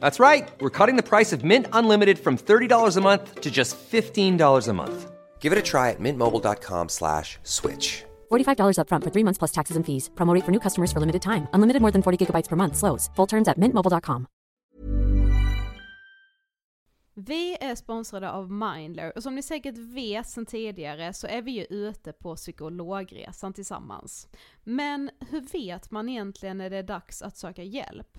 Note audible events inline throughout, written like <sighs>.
That's right. We're cutting the price of Mint Unlimited from $30 a month to just $15 a month. Give it a try at mintmobile.com slash switch. $45 upfront for three months plus taxes and fees. Promo rate for new customers for limited time. Unlimited more than 40 gigabytes per month. Slows. Full terms at mintmobile.com. Vi är sponsrade av Mindler och som ni säkert vet sedan tidigare så är vi ju ute på psykologresan tillsammans. Men hur vet man egentligen när det är dags att söka hjälp?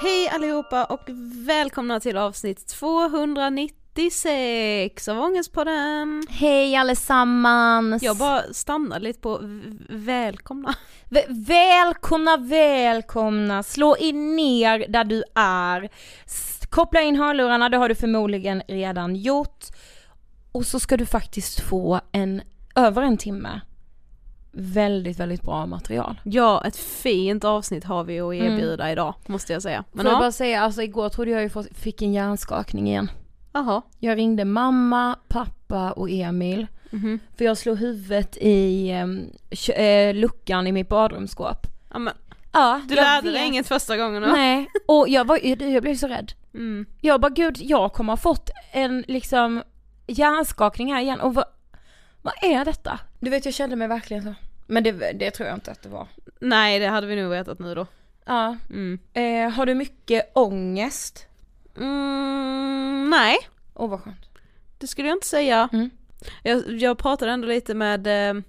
Hej allihopa och välkomna till avsnitt 296 av Ångestpodden. Hej allesammans! Jag bara stannade lite på välkomna. V- välkomna, välkomna! Slå in ner där du är. S- koppla in hörlurarna, det har du förmodligen redan gjort. Och så ska du faktiskt få en, över en timme, väldigt, väldigt bra material. Ja, ett fint avsnitt har vi att erbjuda idag, måste jag säga. Men Får jag ja, bara säga, alltså igår trodde jag ju fått, fick en hjärnskakning igen. jaha. Jag ringde mamma, pappa och Emil. Mhm. För jag slog huvudet i ehm, eh, luckan i mitt badrumsskåp. Ja, men, Ja, du lärde dig inget första gången då? Nej, och jag, var, jag jag blev så rädd. Mm. Jag bara gud, jag kommer ha fått en liksom hjärnskakning här igen och vad, vad är detta? Du vet jag kände mig verkligen så. Men det, det tror jag inte att det var. Nej, det hade vi nog vetat nu då. Ja. Mm. Eh, har du mycket ångest? Mm, nej, Åh vad skönt. det skulle jag inte säga. Mm. Jag, jag pratade ändå lite med, eh,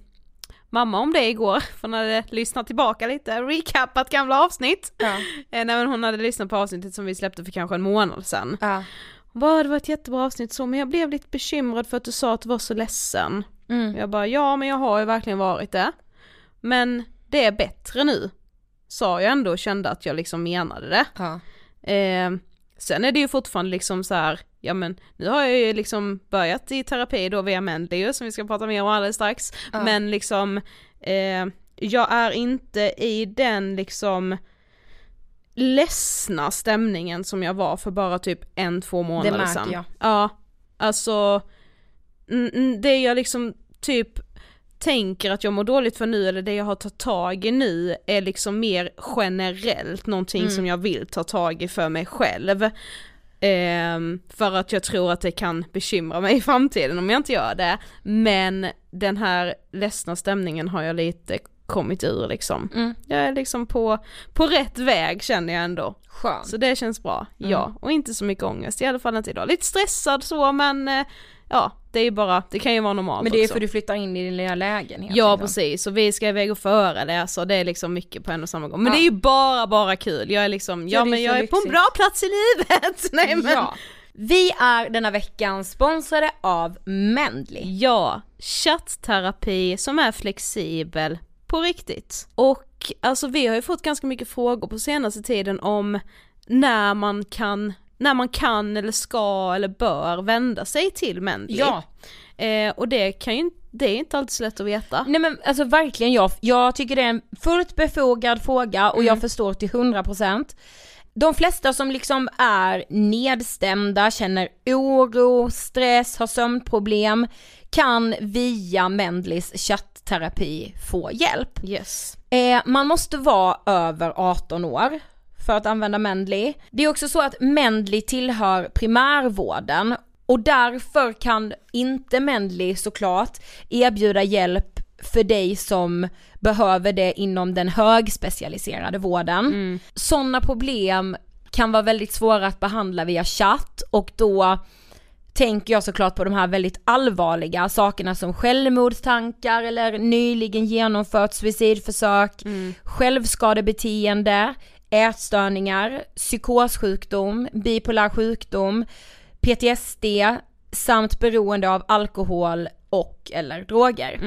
mamma om det igår, <laughs> för hon hade lyssnat tillbaka lite, recapat gamla avsnitt. Ja. <laughs> Eh, nej hon hade lyssnat på avsnittet som vi släppte för kanske en månad sedan. Ja. Hon bara, det var ett jättebra avsnitt så, men jag blev lite bekymrad för att du sa att du var så ledsen. Mm. Jag bara, ja men jag har ju verkligen varit det. Men det är bättre nu. Sa jag ändå och kände att jag liksom menade det. Ja. Eh, sen är det ju fortfarande liksom så här, ja men nu har jag ju liksom börjat i terapi då via Mendeley som vi ska prata mer om alldeles strax. Ja. Men liksom, eh, jag är inte i den liksom ledsna stämningen som jag var för bara typ en, två månader märker sedan. jag. Ja, alltså det jag liksom typ tänker att jag mår dåligt för nu eller det jag har tagit tag i nu är liksom mer generellt någonting Mm. som jag vill ta tag i för mig själv. Ehm, för att jag tror att det kan bekymra mig i framtiden om jag inte gör det. Men den här ledsna stämningen har jag lite kommit ur liksom. Mm. Jag är liksom på, på rätt väg känner jag ändå. Skönt. Så det känns bra, Mm. ja. Och inte så mycket ångest, i alla fall inte idag. Lite stressad så men eh, ja, det är bara, det kan ju vara normalt Men det är också. för du flyttar in i din lilla lägenhet. Ja liksom. precis, och vi ska iväg och föreläsa och det är liksom mycket på en och samma gång. Men Ja. det är ju bara, bara kul. Jag är liksom, ja, Ja, det är men jag är på en lyxigt. bra plats i livet! <laughs> Nej men. Ja. Vi är denna veckan sponsrade av Mendley. Ja, chattterapi som är flexibel på riktigt. Och alltså vi har ju fått ganska mycket frågor på senaste tiden om när man kan, när man kan eller ska eller bör vända sig till Mendley. Ja. Eh, och det kan ju inte- det är inte alltid så lätt att veta. Nej men alltså verkligen jag, jag tycker det är en fullt befogad fråga och Mm. jag förstår till 100%. De flesta som liksom är nedstämda, känner oro, stress, har sömnproblem kan via Mendleys chattterapi få hjälp. Yes. Eh, man måste vara över 18 år för att använda Mendley. Det är också så att Mendley tillhör primärvården och därför kan inte Mendley såklart erbjuda hjälp för dig som behöver det inom den högspecialiserade vården. Sådana problem kan vara väldigt svåra att behandla via chatt och då tänker jag såklart på de här väldigt allvarliga sakerna som självmordstankar eller nyligen genomfört suicidförsök, självskadebeteende, ätstörningar, psykossjukdom, bipolär sjukdom, PTSD samt beroende av alkohol och eller droger.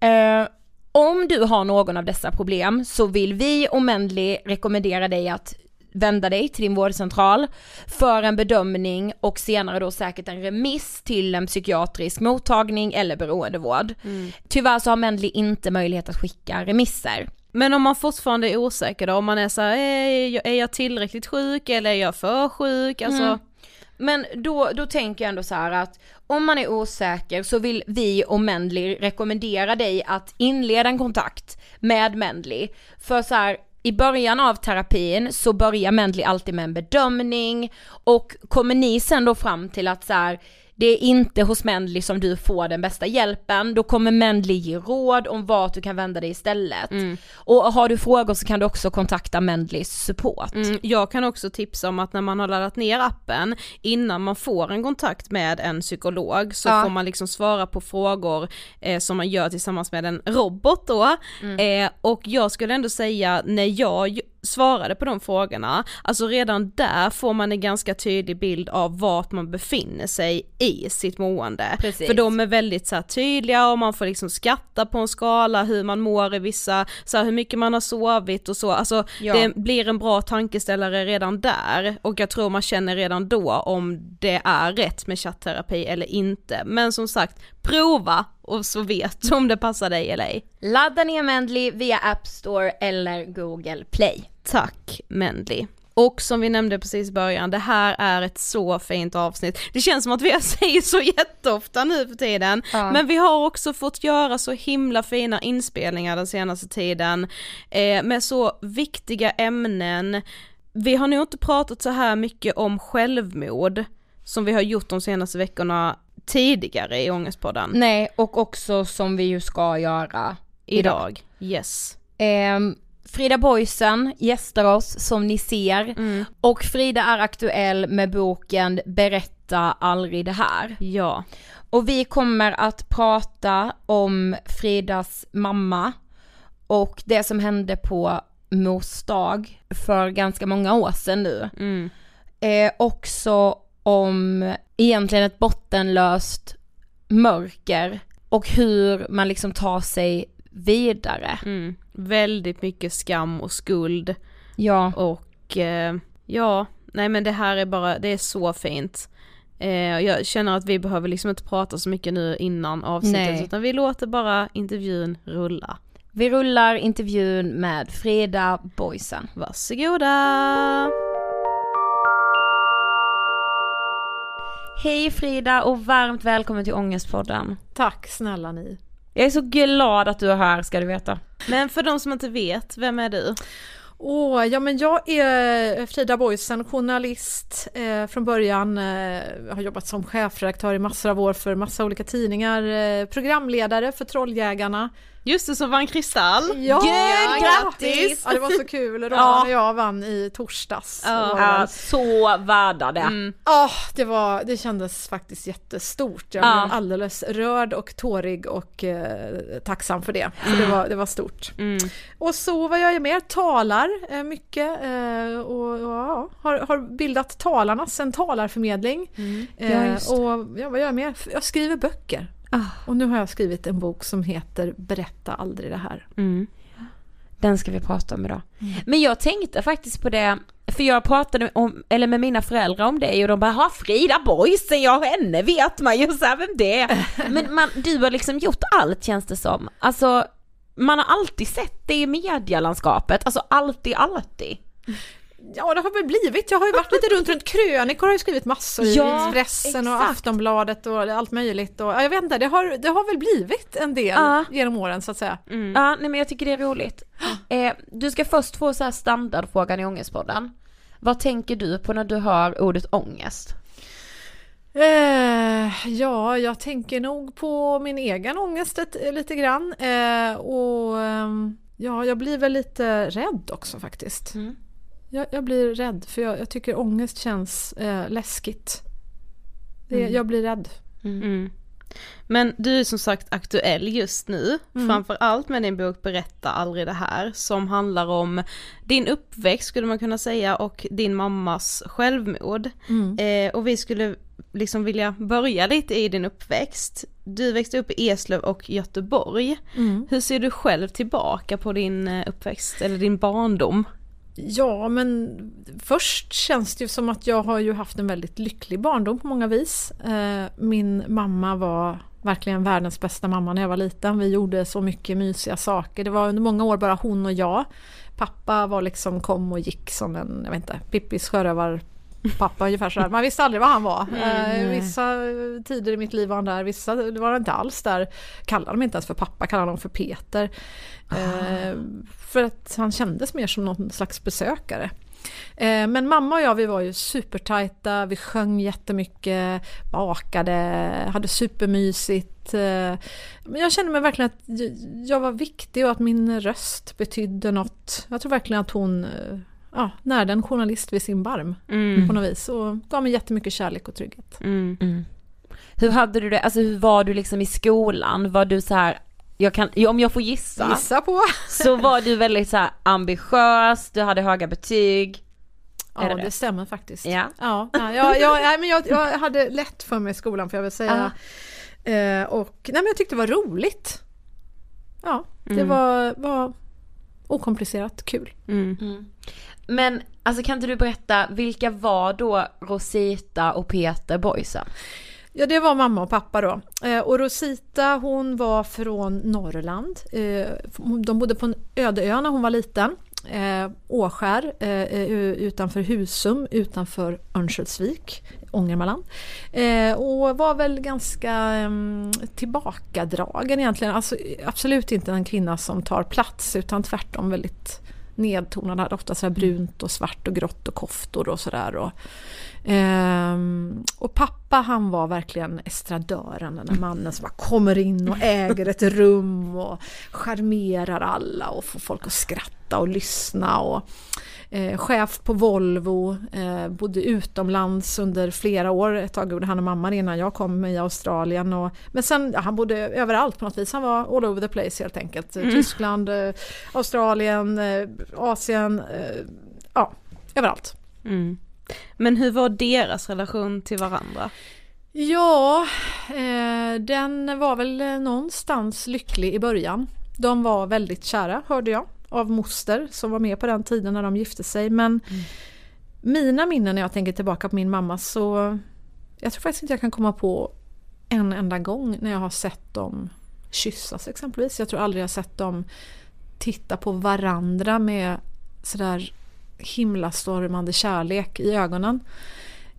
Eh, om du har någon av dessa problem så vill vi och Mendley rekommendera dig att vända dig till din vårdcentral för en bedömning och senare då säkert en remiss till en psykiatrisk mottagning eller beroendevård. Tyvärr så har Mendley inte möjlighet att skicka remisser. Men om man fortfarande är osäker då, om man är så här, är jag, är jag tillräckligt sjuk eller är jag för sjuk? Alltså, Mm. Men då, då tänker jag ändå så här att om man är osäker så vill vi och Mendley rekommendera dig att inleda en kontakt med Mendley. För så här, i början av terapin så börjar Mendley alltid med en bedömning och kommer ni sen då fram till att så här, det är inte hos Mendley som du får den bästa hjälpen, då kommer Mendley ge råd om vart du kan vända dig istället. Och har du frågor så kan du också kontakta Mendleys support. Mm, jag kan också tipsa om att när man har laddat ner appen, innan man får en kontakt med en psykolog så Ja. får man liksom svara på frågor eh, som man gör tillsammans med en robot då. Eh, och jag skulle ändå säga när jag svarade på de frågorna, alltså redan där får man en ganska tydlig bild av vart man befinner sig i sitt mående. Precis. För de är väldigt så här, tydliga och man får liksom skatta på en skala hur man mår i vissa, så här, hur mycket man har sovit och så, alltså Ja. det blir en bra tankeställare redan där och jag tror man känner redan då om det är rätt med chattterapi eller inte. Men som sagt, prova och så vet du om det passar dig eller ej. Ladda ner Mendley via App Store eller Google Play. Tack Mendley. Och som vi nämnde precis i början, det här är ett så fint avsnitt. Det känns som att vi <laughs> säger så jätteofta nu för tiden, Ja. men vi har också fått göra så himla fina inspelningar den senaste tiden eh, med så viktiga ämnen. Vi har nog inte pratat så här mycket om självmord som vi har gjort de senaste veckorna tidigare i Ångestpodden. Nej, och också som vi ju ska göra Idag. Yes. Ehm, Frida Boysen gästar oss som ni ser Mm. och Frida är aktuell med boken Berätta aldrig det här. Ja. Och vi kommer att prata om Fridas mamma och det som hände på mors dag för ganska många år sedan nu. Mm. Eh, också om egentligen ett bottenlöst mörker och hur man liksom tar sig vidare. Mm. Väldigt mycket skam och skuld Ja, och eh, ja, nej men det här är bara, det är så fint. Eh, jag känner att vi behöver liksom inte prata så mycket nu innan avsnittet Nej. utan vi låter bara intervjun rulla. vi rullar intervjun med Frida Boysen. Varsågoda! Hej Frida och varmt välkommen till Ångestpodden. Tack snälla ni. Jag är så glad att du är här ska du veta. Men för de som inte vet, vem är du? Åh, ja men jag är Frida Boysen, journalist eh, från början. Eh, har jobbat som chefredaktör i massor av år för massa olika tidningar. Eh, programledare för Trolljägarna. Just det, som vann Kristall. Ja, Gud, grattis! Ja, det var så kul. Roman Ja. och jag vann i torsdags. Ja. Det var Ja, så värda det. Mm. Ja, det, var, det kändes faktiskt jättestort. Jag Ja. blev alldeles rörd och tårig och eh, tacksam för det. Så det, var, det var stort. Mm. Och så vad jag gör mer, talar eh, mycket eh, och, och ja, har, har bildat Talarnas, en talarförmedling. Ja, Eh, det. och ja, vad gör jag mer? Jag skriver böcker. Ah. Och nu har jag skrivit en bok som heter Berätta aldrig det här. Mm. Den ska vi prata om idag. Men jag tänkte faktiskt på det, för jag pratade om, eller med mina föräldrar om det och de bara, ha Frida Boysen, ja henne vet man ju så här, vem det är. <laughs> Men man, du har liksom gjort allt känns det som. Alltså, man har alltid sett det i medielandskapet, alltså alltid, alltid. Ja, det har väl blivit. Jag har ju varit lite runt, runt krönikor har jag skrivit massor i Ja, Expressen och exakt. Aftonbladet och allt möjligt. Och, ja, jag vet inte, det har, det har väl blivit en del Ja. genom åren så att säga. Mm. Ja, nej men jag tycker det är roligt. <gasps> Eh, du ska först få så här standardfrågan i Ångestpodden. Vad tänker du på när du hör ordet ångest? Eh, ja, jag tänker nog på min egen ångest ett, lite grann. Eh, och ehm, ja, jag blir väl lite rädd också faktiskt. Mm. Jag, jag blir rädd för jag, jag tycker ångest känns eh, läskigt. Det, Mm. Jag blir rädd. Mm. Men du är som sagt aktuell just nu, Mm. framförallt med din bok Berätta aldrig det här, som handlar om din uppväxt skulle man kunna säga och din mammas självmord. Mm. Eh, och vi skulle liksom vilja börja lite i din uppväxt. Du växte upp i Eslöv och Göteborg. Mm. Hur ser du själv tillbaka på din eh, uppväxt eller din barndom? Ja, men först känns det ju som att jag har ju haft en väldigt lycklig barndom på många vis. Eh, Min mamma var verkligen världens bästa mamma när jag var liten. Vi gjorde så mycket mysiga saker. Det var under många år bara hon och jag. Pappa var liksom kom och gick som en, jag vet inte, Pippis sjörövar pappa <laughs> ungefär sådär. Man visste aldrig vad han var. Eh, vissa tider i mitt liv var han där, vissa var han inte alls där. Kallade dem inte ens för pappa, kallade dem för Peter. Eh, för att han kändes mer som någon slags besökare. Eh, Men mamma och jag vi var ju supertajta, vi sjöng jättemycket, bakade, hade supermysigt. Eh, Men jag kände mig verkligen att jag var viktig och att min röst betydde något. Jag tror verkligen att hon eh, ja, närde en journalist vid sin barm Mm. på något vis och gav mig jättemycket kärlek och trygghet. Mm. Hur hade du det, alltså hur var du liksom i skolan? Var du så här, jag kan, om jag får gissa, Gissa på! så var du väldigt så här ambitiös, du hade höga betyg. Är Ja, det det, det? stämmer faktiskt. Ja. Ja, ja, ja, ja, nej, men jag, jag hade lätt för mig i skolan får jag väl säga. Eh, och nej, men jag tyckte det var roligt. Ja, det Mm. var, var okomplicerat kul. Mm. Men alltså kan inte du berätta, vilka var då Rosita och Peter Boysen? Ja, det var mamma och pappa då. Eh, och Rosita hon var från Norrland. Eh, de bodde på en öde ö när hon var liten. Eh, Åskär utanför Husum, utanför Örnsköldsvik, Ångermanland. Och var väl ganska ehm, tillbakadragen egentligen. Alltså, absolut inte en kvinna som tar plats utan tvärtom väldigt nedtonad, hade ofta så här brunt och svart och grått och koftor och sådär. Och, ehm, och pappa han var verkligen estradören, den där mannen som bara kommer in och äger ett rum och charmerar alla och får folk att skratta och lyssna. Och, eh, chef på Volvo, eh, bodde utomlands under flera år. Ett tag gjorde han och mamma innan jag kom i Australien. Och, men sen, ja, han bodde överallt på något vis. Han var all over the place helt enkelt. Mm. Tyskland, eh, Australien, eh, Asien, eh, ja, överallt. Mm. Men hur var deras relation till varandra? Ja, eh, den var väl någonstans lycklig i början. De var väldigt kära hörde jag av moster som var med på den tiden när de gifte sig. Men mina minnen när jag tänker tillbaka på min mamma så jag tror faktiskt inte jag kan komma på en enda gång när jag har sett dem kyssas exempelvis. Jag tror aldrig jag har sett dem titta på varandra med sådär himlastormande kärlek i ögonen.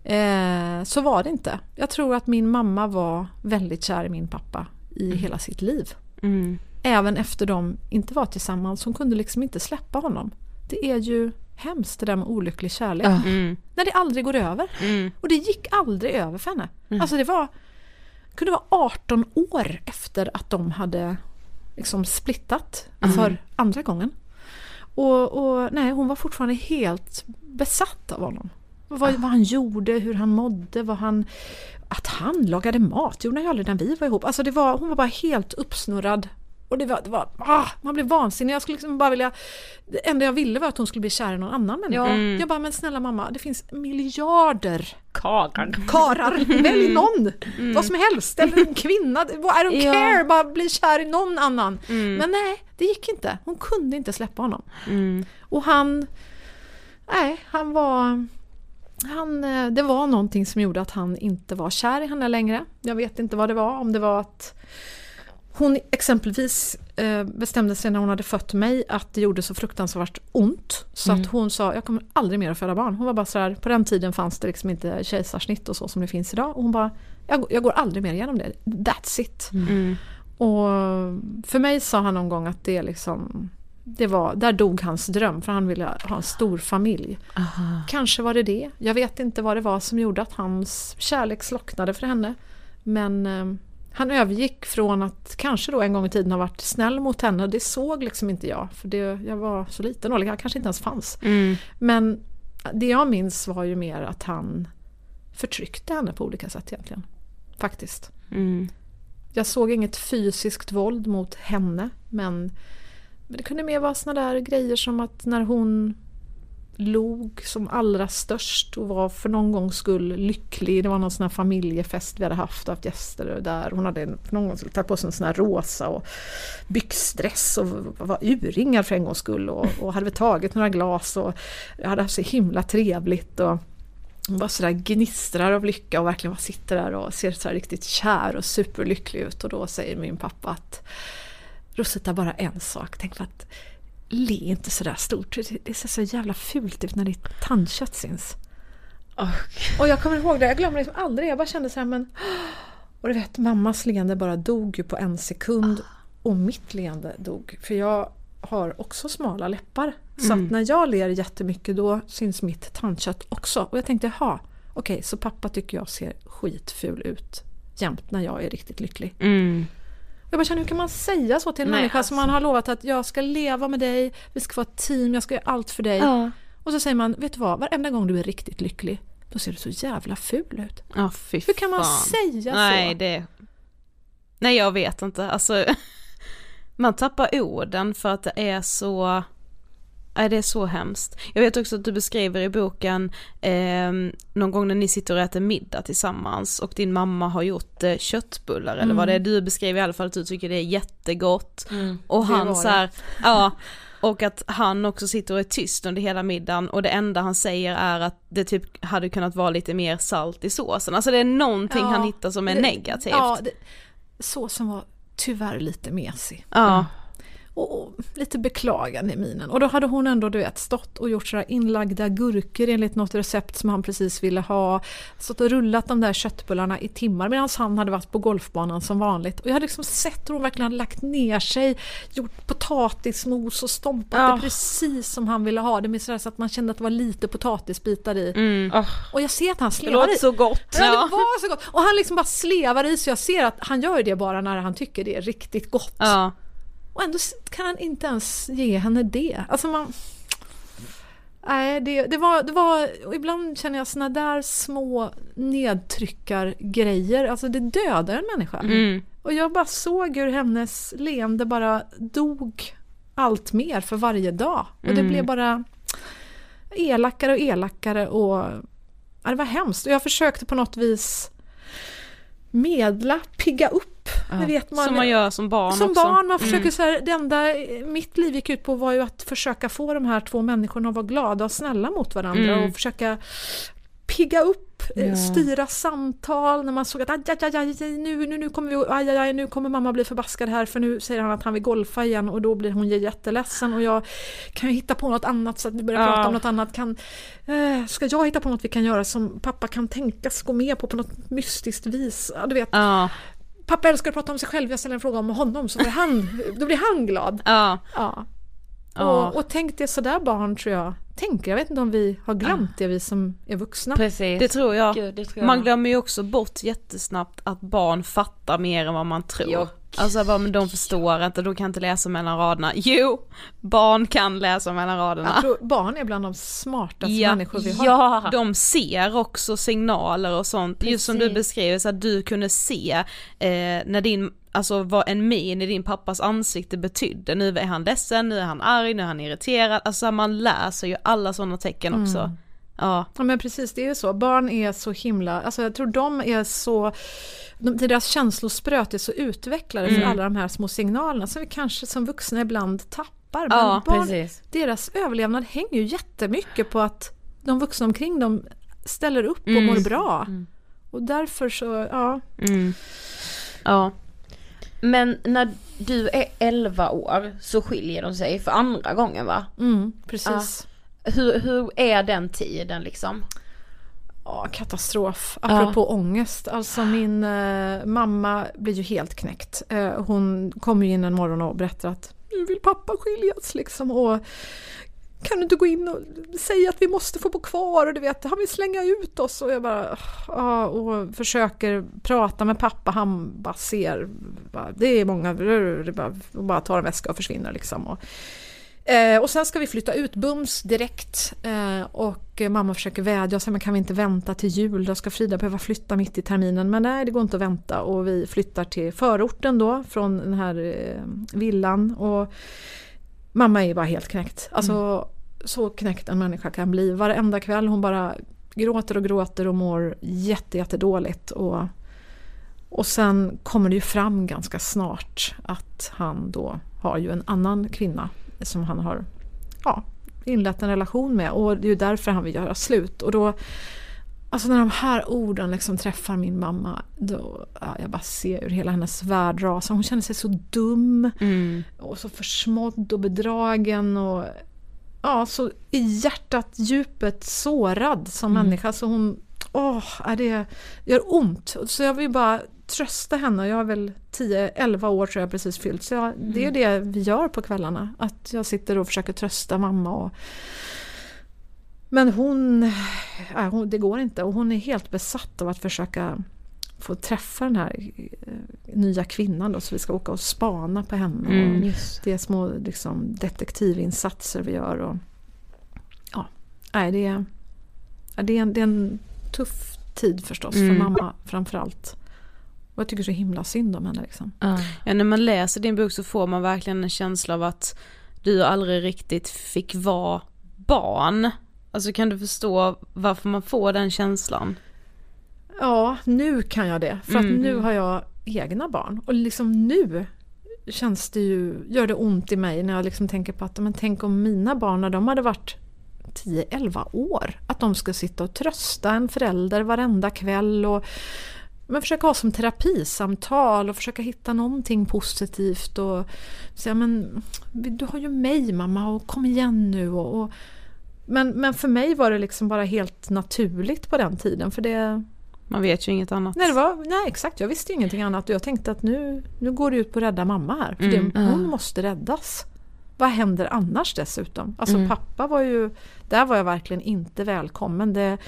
Eh, så var det inte. Jag tror att min mamma var väldigt kär i min pappa i hela sitt liv. Mm. Även efter de inte var tillsammans. Hon kunde liksom inte släppa honom. Det är ju hemskt det där med olycklig kärlek. Mm. När det aldrig går över. Mm. Och det gick aldrig över för henne. Alltså det var kunde vara 18 år efter att de hade liksom splittat för andra gången. Och, och nej, hon var fortfarande helt besatt av honom. Vad, vad han gjorde, hur han mådde, vad han... Att han lagade mat gjorde han ju aldrig när vi var ihop. Alltså det var, hon var bara helt uppsnurrad. Och det var, det var ah, man blev vansinnig. Jag skulle liksom bara vilja... Det enda jag ville var att hon skulle bli kär i någon annan människa. Mm. Jag bara, men snälla mamma, det finns miljarder Karan. karar. Välj någon! Vad som helst. Eller en kvinna. I don't Ja. care, bara bli kär i någon annan. Men nej, det gick inte. Hon kunde inte släppa honom. Mm. Och han... Nej, han var... Han, eh, det var någonting som gjorde att han inte var kär i henne längre. Jag vet inte vad det var, om det var att hon exempelvis eh, bestämde sig när hon hade fött mig att det gjorde så fruktansvärt ont. Så att hon sa, jag kommer aldrig mer att föda barn. Hon var bara så här, på den tiden fanns det liksom inte kejsarsnitt och så som det finns idag. Och hon bara, jag, jag går aldrig mer igenom det. That's it. Mm. Och för mig sa han någon gång att det liksom det var, där dog hans dröm för han ville ha en stor familj. Kanske var det det. Jag vet inte vad det var som gjorde att hans kärlek slocknade för henne. Men eh, han övergick från att kanske då en gång i tiden ha varit snäll mot henne. Det såg liksom inte jag. För det, jag var så liten och jag kanske inte ens fanns. Mm. Men det jag minns var ju mer att han förtryckte henne på olika sätt egentligen. Faktiskt. Mm. Jag såg inget fysiskt våld mot henne men det kunde mer vara såna där grejer som att när hon log som allra störst och var för någon gångs skull lycklig. Det var någon sån här familjefest vi hade haft, och haft gäster där. Hon hade en- för någon gång tagit på sig en sån här rosa och byxdress och var urringad för en gångs skull och, och hade väl tagit några glas och hade haft så himla trevligt. Och, hon bara sådär gnistrar av lycka och verkligen bara sitter där och ser så här riktigt kär och superlycklig ut. Och då säger min pappa att Rosita bara en sak, tänk på att le inte sådär stort. Det, ser så jävla fult ut när ditt tandkött syns. Och jag kommer ihåg det, jag glömmer liksom aldrig. Jag bara kände så här men... Och du vet, mammas leende bara dog ju på en sekund. Och mitt leende dog. För jag har också smala läppar. Så att när jag ler jättemycket då syns mitt tandkött också. Och jag tänkte, jaha, okej, så pappa tycker jag ser skitful ut jämt när jag är riktigt lycklig. Mm. Jag bara känner, hur kan man säga så till en Nej, människa som man har lovat att jag ska leva med dig, vi ska vara ett team, jag ska göra allt för dig. Och så säger man, vet du vad, varenda gång du är riktigt lycklig, då ser du så jävla ful ut. Ja, fy Hur kan man fan. säga Nej, så? det... Nej, jag vet inte. Alltså, <laughs> man tappar orden för att det är så... Nej, det är så hemskt. Jag vet också att du beskriver i boken eh, någon gång när ni sitter och äter middag tillsammans och din mamma har gjort eh, köttbullar eller vad det är. Du beskriver i alla fall att du tycker det är jättegott. och det han så här, <laughs> ja, och att han också sitter och är tyst under hela middagen och det enda han säger är att det typ hade kunnat vara lite mer salt i såsen. Alltså det är någonting Ja, han hittar som är det- negativt. Ja, det, såsen var tyvärr lite mesig. Ja. och, och lite beklagande i minen. Och då hade hon ändå du vet, stått och gjort sådär inlagda gurkor enligt något recept som han precis ville ha. Stått och rullat de där köttbullarna i timmar medan han hade varit på golfbanan som vanligt. Och jag hade liksom sett hur hon verkligen hade lagt ner sig, gjort potatismos och stompat Ja. det precis som han ville ha det med sådär så att man kände att det var lite potatisbitar i. Oh, Och jag ser att han det slevar låter i. så gott. Ja, det var så gott! Och han liksom bara slevar i så jag ser att han gör det bara när han tycker det är riktigt gott. Ja. Och ändå kan han inte ens ge henne det. Alltså man... Nej, det, det, var, det var... Ibland känner jag såna där små nedtryckargrejer, alltså det dödar en människa. Mm. Och jag bara såg hur hennes leende bara dog allt mer för varje dag. Och det Mm. blev bara elakare och elakare och ja, det var hemskt. Och jag försökte på något vis medla, pigga upp. Det vet man. Som man gör som barn Som också. barn, man försöker Mm. så här, det enda mitt liv gick ut på var ju att försöka få de här två människorna att vara glada och snälla mot varandra Mm. och försöka pigga upp, eh, Ja. styra samtal när man såg att aj, aj, aj, aj, nu, nu, nu, kommer vi, aj, aj, aj, nu kommer mamma bli förbaskad här för nu säger han att han vill golfa igen och då blir hon jätteledsen och jag kan ju hitta på något annat så att vi börjar Ja. prata om något annat. Kan, eh, ska jag hitta på något vi kan göra som pappa kan tänkas gå med på på något mystiskt vis? Ja, du vet, Ja, pappa älskar att prata om sig själv, jag ställer en fråga om honom så blir han, då blir han glad. ja, Ja. ja. Och, och tänk det sådär barn tror jag tänker. Jag vet inte om vi har glömt det vi som är vuxna. precis. Det tror jag. Gud, det tror jag. Man glömmer ju också bort jättesnabbt att barn fattar mer än vad man tror. Jo. Alltså bara, men de förstår inte, de kan inte läsa mellan raderna. Jo, barn kan läsa mellan raderna. Jag tror barn är bland de smartaste Ja, människor vi har. Ja! De ser också signaler och sånt, just som du Precis. beskriver, så att du kunde se eh, när din, alltså vad en min i din pappas ansikte betydde. Nu är han ledsen, nu är han arg, nu är han irriterad, alltså man läser ju alla sådana tecken också. Ja, Ja men precis, det är ju så. Barn är så himla, alltså jag tror de är så, de, deras känslospröt är så utvecklade för Mm. alla de här små signalerna som vi kanske som vuxna ibland tappar. Men Ja, barn, Precis. deras överlevnad hänger ju jättemycket på att de vuxna omkring dem ställer upp och Mm. mår bra. Och därför så, ja. mm. ja. Men när du är 11 år så skiljer de sig för andra gången va? Mm, precis. Hur, hur är den tiden liksom? Ja, katastrof. Apropå ångest. Alltså min eh, mamma blir ju helt knäckt. Eh, hon kommer ju in en morgon och berättar att nu vill pappa skiljas liksom. Och kan du inte gå in och säga att vi måste få bo kvar och du vet, han vill slänga ut oss. Och jag bara, ja, och försöker prata med pappa, han bara ser, bara, det är många, och bara tar en väska och försvinner liksom. Och, Eh, och sen ska vi flytta ut bums direkt eh, och mamma försöker vädja och säger men kan vi inte vänta till jul, då ska Frida behöva flytta mitt i terminen. Men nej, det går inte att vänta och vi flyttar till förorten då från den här eh, villan och mamma är bara helt knäckt. Alltså så knäckt en människa kan bli. Varenda kväll hon bara gråter och gråter och mår jätte, jättedåligt. Och, och sen kommer det ju fram ganska snart att han då har ju en annan kvinna som han har ja, inlett en relation med och det är ju därför han vill göra slut. Och då, alltså när de här orden liksom träffar min mamma, då, ja, jag bara ser hur hela hennes värld rasar. Hon känner sig så dum Mm. och så försmådd och bedragen och ja, så i hjärtat djupet sårad som människa. Så hon, åh, är det gör ont. Så jag vill bara trösta henne. Jag har väl 10-11 år tror jag precis fyllt. Så jag, det är det vi gör på kvällarna. Att jag sitter och försöker trösta mamma. Och, men hon, äh, hon, det går inte. Och hon är helt besatt av att försöka få träffa den här eh, nya kvinnan då, så vi ska åka och spana på henne. Mm. Just. det är små liksom, detektivinsatser vi gör. Och, ja, nej, det, är, det, är en, det är en tuff tid förstås Mm. för mamma framförallt. Och jag tycker så himla synd om henne. Liksom. Ja. Ja, när man läser din bok så får man verkligen en känsla av att du aldrig riktigt fick vara barn. Alltså kan du förstå varför man får den känslan? Ja, nu kan jag det. För att Mm. nu har jag egna barn. Och liksom nu känns det ju, gör det ont i mig när jag liksom tänker på att men tänk om mina barn när de hade varit 10-11 år, att de ska sitta och trösta en förälder varenda kväll och men försöka ha som terapisamtal och försöka hitta någonting positivt och säga men du har ju mig mamma och kom igen nu och, och men, men för mig var det liksom bara helt naturligt på den tiden för det Man vet ju inget annat. Nej, det var, nej exakt, jag visste ingenting annat och jag tänkte att nu, nu går det ut på att rädda mamma här. För Mm. det, hon måste räddas. Vad händer annars dessutom? Alltså Mm. pappa var ju, där var jag verkligen inte välkommen. Det,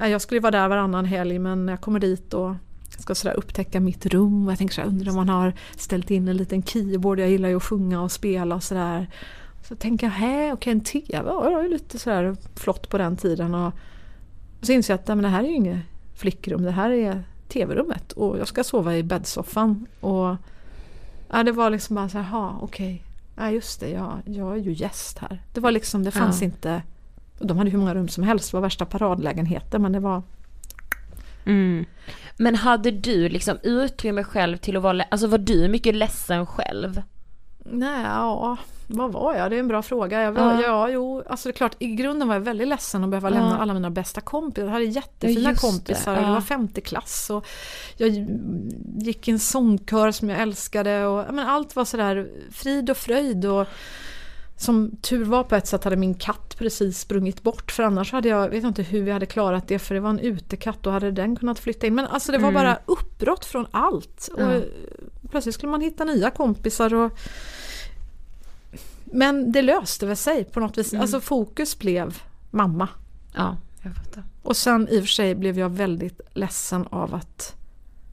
jag skulle vara där varannan helg men jag kommer dit och ska sådär upptäcka mitt rum och jag tänker sådär, undrar om man har ställt in en liten keyboard, jag gillar ju att sjunga och spela och sådär. Så tänker jag, hä, okej en TV, ja, det var ju lite sådär flott på den tiden. Och, så inser jag att nej, men det här är ju inget flickrum, det här är tv-rummet och jag ska sova i bäddsoffan. Och, ja, det var liksom bara så här, "Ha, okej, ja, just det, jag, jag är ju gäst här. Det var liksom, det fanns inte, och de hade hur många rum som helst, det var värsta paradlägenheten men det var Mm. Men hade du liksom utrymme själv till att vara, alltså var du mycket ledsen själv? Nej, ja, vad var jag? Det är en bra fråga. Jag var, Ja. ja. jo, alltså det är klart, i grunden var jag väldigt ledsen att behöva Ja. lämna alla mina bästa kompisar. Jag hade jättefina Ja, det. kompisar och Ja. det var femte klass och jag gick i en sångkör som jag älskade och men allt var sådär frid och fröjd och som tur var på ett sätt hade min katt precis sprungit bort för annars hade jag, vet inte hur vi hade klarat det för det var en utekatt och hade den kunnat flytta in. Men alltså det var bara uppbrott från allt. Och Ja. Plötsligt skulle man hitta nya kompisar och men det löste väl sig på något vis. Alltså fokus blev mamma. Ja, jag fattar. Och sen i och för sig blev jag väldigt ledsen av att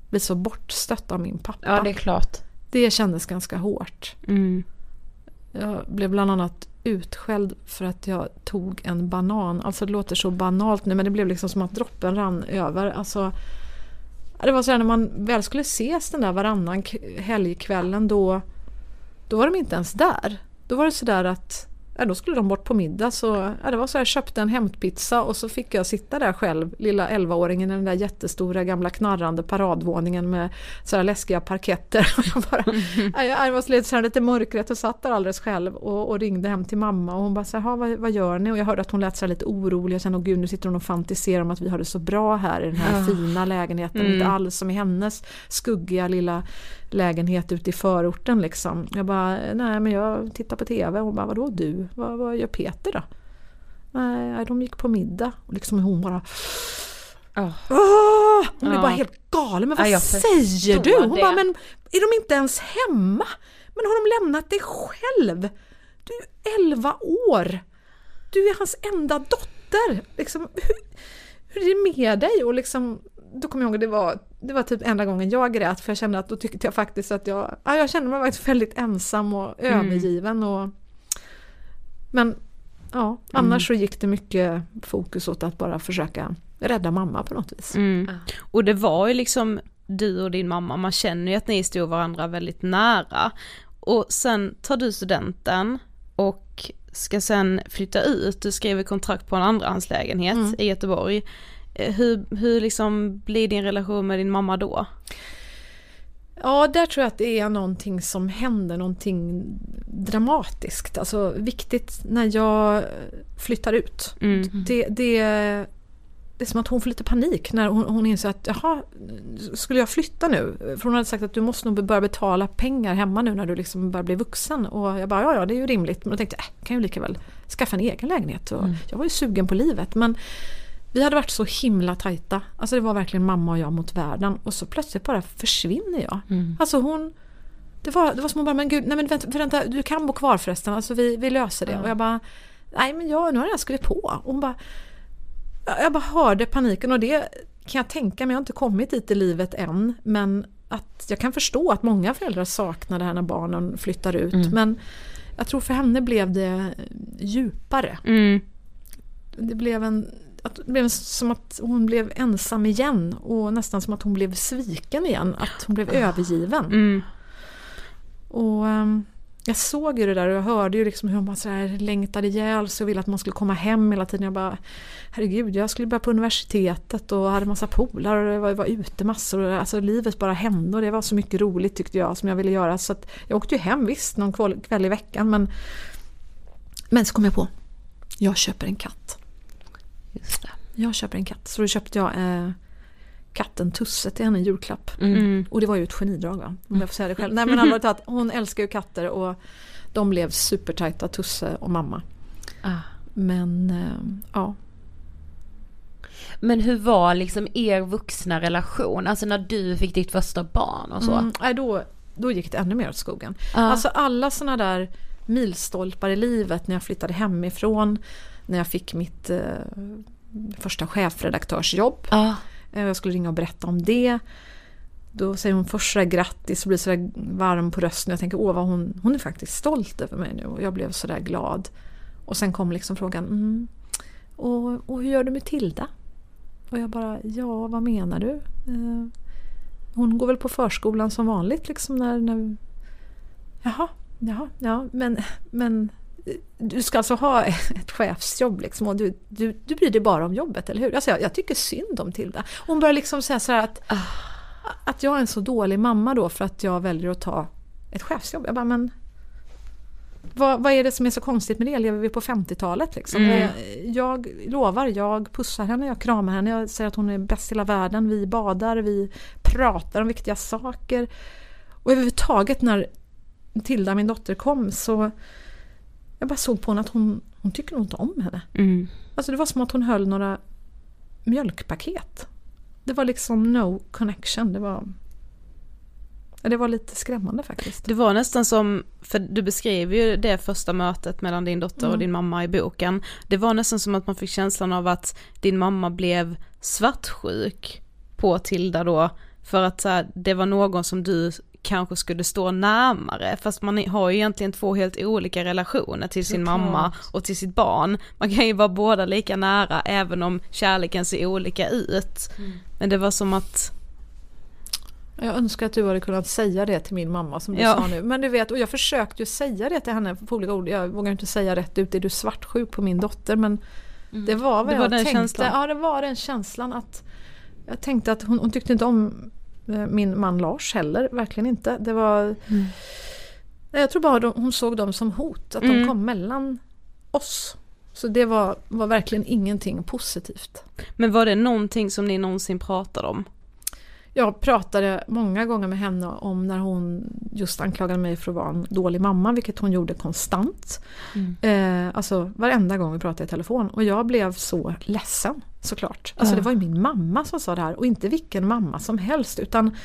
bli så bortstött av min pappa. Ja, det är klart. Det kändes ganska hårt. Mm. Jag blev bland annat utskälld för att jag tog en banan. Alltså det låter så banalt nu men det blev liksom som att droppen rann över. Alltså, det var så här när man väl skulle ses den där varannan helgkvällen då, då var de inte ens där. Då var det sådär att ja, då skulle de bort på middag så ja, det var så jag köpte en hämtpizza och så fick jag sitta där själv, lilla 11-åringen i den där jättestora gamla knarrande paradvåningen med så här läskiga parketter. <laughs> Och jag bara, <laughs> ja, jag var lite, så här, lite mörkrätt och satt där alldeles själv och, och ringde hem till mamma och hon bara så här, "Ha, vad, vad gör ni? Och jag hörde att hon lät så lite orolig. Jag kände, åh gud nu sitter hon och fantiserar om att vi har det så bra här i den här fina lägenheten. Inte alls som i hennes skuggiga lilla lägenhet ute i förorten liksom. Jag bara, nej men jag tittar på TV. Hon bara, vadå du? Vad, vad gör Peter då? Nej, de gick på middag. Och liksom hon bara Ja. Åh! Hon är Ja. bara helt galen. Men Ja, vad jag säger du? Hon det. bara, men är de inte ens hemma? Men har de lämnat dig själv? Du är 11 år. Du är hans enda dotter. Liksom, hur, hur är det med dig? Och liksom, då kommer jag ihåg det var, det var typ enda gången jag grät för jag kände att då tyckte jag faktiskt att jag, ja, jag kände mig faktiskt väldigt ensam och övergiven. Och, men ja, annars så gick det mycket fokus åt att bara försöka rädda mamma på något vis. Mm. Och det var ju liksom du och din mamma, man känner ju att ni stod varandra väldigt nära. Och sen tar du studenten och ska sen flytta ut, du skriver kontrakt på en andrahandslägenhet Mm. i Göteborg. Eh, Hur, hur liksom blir din relation med din mamma då? Ja, där tror jag att det är någonting som händer, någonting dramatiskt. Alltså viktigt när jag flyttar ut. Mm. Det, det, det är som att hon får lite panik när hon, hon inser att jaha, skulle jag flytta nu? För hon hade sagt att du måste nog börja betala pengar hemma nu när du liksom börjar bli vuxen. Och jag bara ja, ja det är ju rimligt. Men då tänkte jag, äh, kan ju lika väl skaffa en egen lägenhet. Och Jag var ju sugen på livet. Men vi hade varit så himla tajta. Alltså det var verkligen mamma och jag mot världen. Och så plötsligt bara försvinner jag. Alltså hon... Det var, det var som hon bara, men gud, nej men vänta, vänta, du kan bo kvar förresten. Alltså vi, vi löser det. Och jag bara, nej men jag, nu har jag skrivit på. Och hon bara, jag bara hörde paniken och det kan jag tänka mig, jag har inte kommit dit i livet än. Men att jag kan förstå att många föräldrar saknar det här när barnen flyttar ut. Men jag tror för henne blev det djupare. Mm. Det blev, en, att, det blev som att hon blev ensam igen och nästan som att hon blev sviken igen. Att hon blev övergiven. Mm. Och ehm, jag såg ju det där och jag hörde ju liksom hur hon bara så här längtade ihjäl sig och ville att man skulle komma hem hela tiden. Jag bara, herregud, jag skulle börja på universitetet och hade massa polare och var, jag var ute massor. Och, alltså livet bara hände och det var så mycket roligt tyckte jag som jag ville göra. Så att jag åkte ju hem visst någon kväll, kväll i veckan men, men så kom jag på, jag köper en katt. Just det. Jag köper en katt. Så då köpte jag eh, katten Tusse till henne i julklapp. Mm. Och det var ju ett genidrag va? Om jag får säga det själv. Nej men <laughs> allvarligt talat, hon älskar ju katter och de blev supertajta, Tusse och mamma. Ah. Men eh, ja. Men hur var liksom er vuxna relation? Alltså när du fick ditt första barn och så? Mm, nej, då, då gick det ännu mer åt skogen. Ja. Alltså alla såna där milstolpar i livet när jag flyttade hemifrån, när jag fick mitt eh, första chefredaktörsjobb. Ja. Eh, Jag skulle ringa och berätta om det. Då säger hon först sådär grattis och blir sådär varm på rösten. Jag tänker åh vad hon, hon är faktiskt stolt över mig nu och jag blev sådär glad. Och sen kom liksom frågan mm, och, och hur gör du med Tilda? Och jag bara ja vad menar du? Eh, hon går väl på förskolan som vanligt liksom när, när Jaha, jaha, ja men, men du ska alltså ha <laughs> ett chefsjobb liksom och du, du, du bryr dig bara om jobbet, eller hur? Alltså jag, jag tycker synd om Tilda. Hon börjar liksom säga så här att, att jag är en så dålig mamma då för att jag väljer att ta ett chefsjobb. Jag bara, men vad, vad är det som är så konstigt med det? Lever vi på 50-talet liksom? Mm. Eh, Jag lovar, jag pussar henne, jag kramar henne, jag säger att hon är bäst i hela världen. Vi badar, vi pratar om viktiga saker. Och överhuvudtaget när Tilda, min dotter, kom så jag bara såg på henne att hon, hon tycker nog inte om henne. Mm. Alltså det var som att hon höll några mjölkpaket. Det var liksom no connection. Det var, det var lite skrämmande faktiskt. Det var nästan som, för du beskriver ju det första mötet mellan din dotter och Mm. din mamma i boken. Det var nästan som att man fick känslan av att din mamma blev svartsjuk på Tilda då. För att så här, det var någon som du kanske skulle stå närmare. Fast man har ju egentligen två helt olika relationer till sin Såklart. mamma och till sitt barn. Man kan ju vara båda lika nära även om kärleken ser olika ut. Men det var som att, Jag önskar att du hade kunnat säga det till min mamma som du Ja. sa nu. Men du vet, och jag försökte ju säga det till henne på olika ord. Jag vågar inte säga rätt ut, är du svartsjuk på min dotter? Men det var vad Det var jag den tänkte. känslan. Ja, det var den känslan att jag tänkte att hon, hon tyckte inte om min man Lars heller, verkligen inte. Det var... Mm. Nej, Jag tror bara de, hon såg dem som hot, att de Mm. kom mellan oss. Så det var, var verkligen ingenting positivt. men var det någonting som ni någonsin pratade om? Jag pratade många gånger med henne om när hon just anklagade mig för att vara en dålig mamma, vilket hon gjorde konstant. Eh, alltså varenda gång vi pratade i telefon. Och jag blev så ledsen såklart. Alltså det var ju min mamma som sa det här och inte vilken mamma som helst utan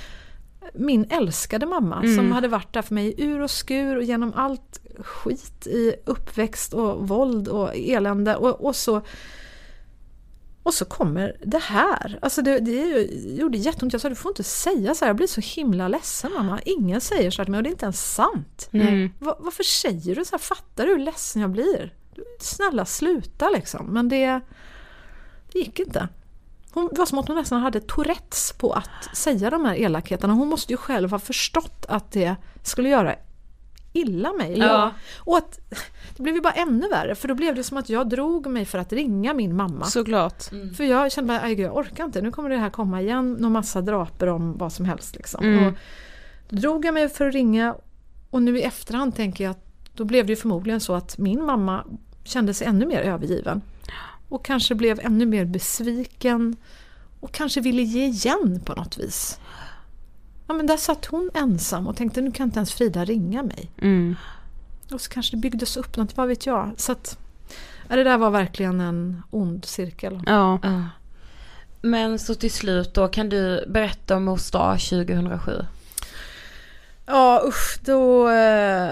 min älskade mamma som hade varit där för mig i ur och skur och genom allt skit i uppväxt och våld och elände och, och så och så kommer det här. Alltså det, det gjorde jätteont. Jag sa du får inte säga så här. Jag blir så himla ledsen mamma. Ingen säger så här till mig och det är inte ens sant. Mm. Va, varför säger du så här? Fattar du hur ledsen jag blir? Snälla sluta liksom. Men det, det gick inte. Hon, var som att hon nästan hade Tourettes på att säga de här elakheterna. Hon måste ju själv ha förstått att det skulle göra illa mig. Ja. Och att det blev ju bara ännu värre för då blev det som att jag drog mig för att ringa min mamma. Såklart. För jag kände bara, "Aj, gud, jag orkar inte, nu kommer det här komma igen, någon massa draper om vad som helst. Liksom. Mm. Och då drog jag mig för att ringa och nu i efterhand tänker jag att då blev det ju förmodligen så att min mamma kände sig ännu mer övergiven. Och kanske blev ännu mer besviken och kanske ville ge igen på något vis. Ja men där satt hon ensam och tänkte nu kan inte ens Frida ringa mig. Mm. Och så kanske det byggdes upp något, vad vet jag. Så att, ja, det där var verkligen en ond cirkel. Ja. Ja. Men så till slut då, kan du berätta om mors dag 2007? Ja usch, då, eh,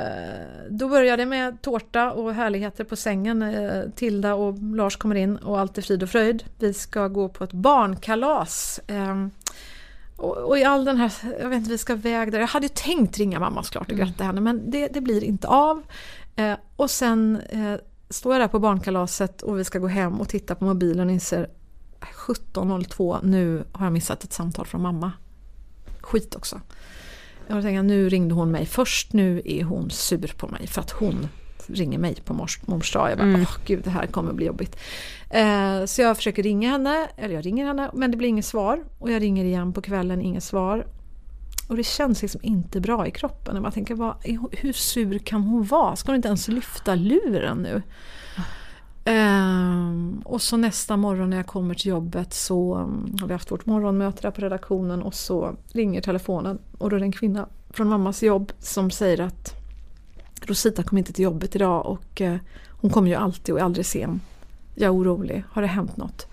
då började det med tårta och härligheter på sängen. Eh, Tilda och Lars kommer in och allt är frid och fröjd. Vi ska gå på ett barnkalas. Eh, Och, och i all den här, jag vet inte, vi ska väga där. Jag hade ju tänkt ringa mamma såklart och gratta henne men det, det blir inte av. Eh, och sen eh, står jag där på barnkalaset och vi ska gå hem och titta på mobilen och inser 17.02, nu har jag missat ett samtal från mamma. Skit också. Jag tänker nu ringde hon mig först, nu är hon sur på mig för att hon ringer mig på mors, mors dag. Jag bara, Mm. åh gud det här kommer bli jobbigt. Eh, så jag försöker ringa henne, eller jag ringer henne men det blir inget svar. Och jag ringer igen på kvällen, inget svar. Och det känns liksom inte bra i kroppen. Jag bara tänker, vad, hur sur kan hon vara? Ska hon inte ens lyfta luren nu? Ehm, och så nästa morgon när jag kommer till jobbet så mm, har vi haft vårt morgonmöte där på redaktionen och så ringer telefonen och då är det en kvinna från mammas jobb som säger att Rosita kom inte till jobbet idag och eh, hon kommer ju alltid och är aldrig sen. Jag är orolig, har det hänt något?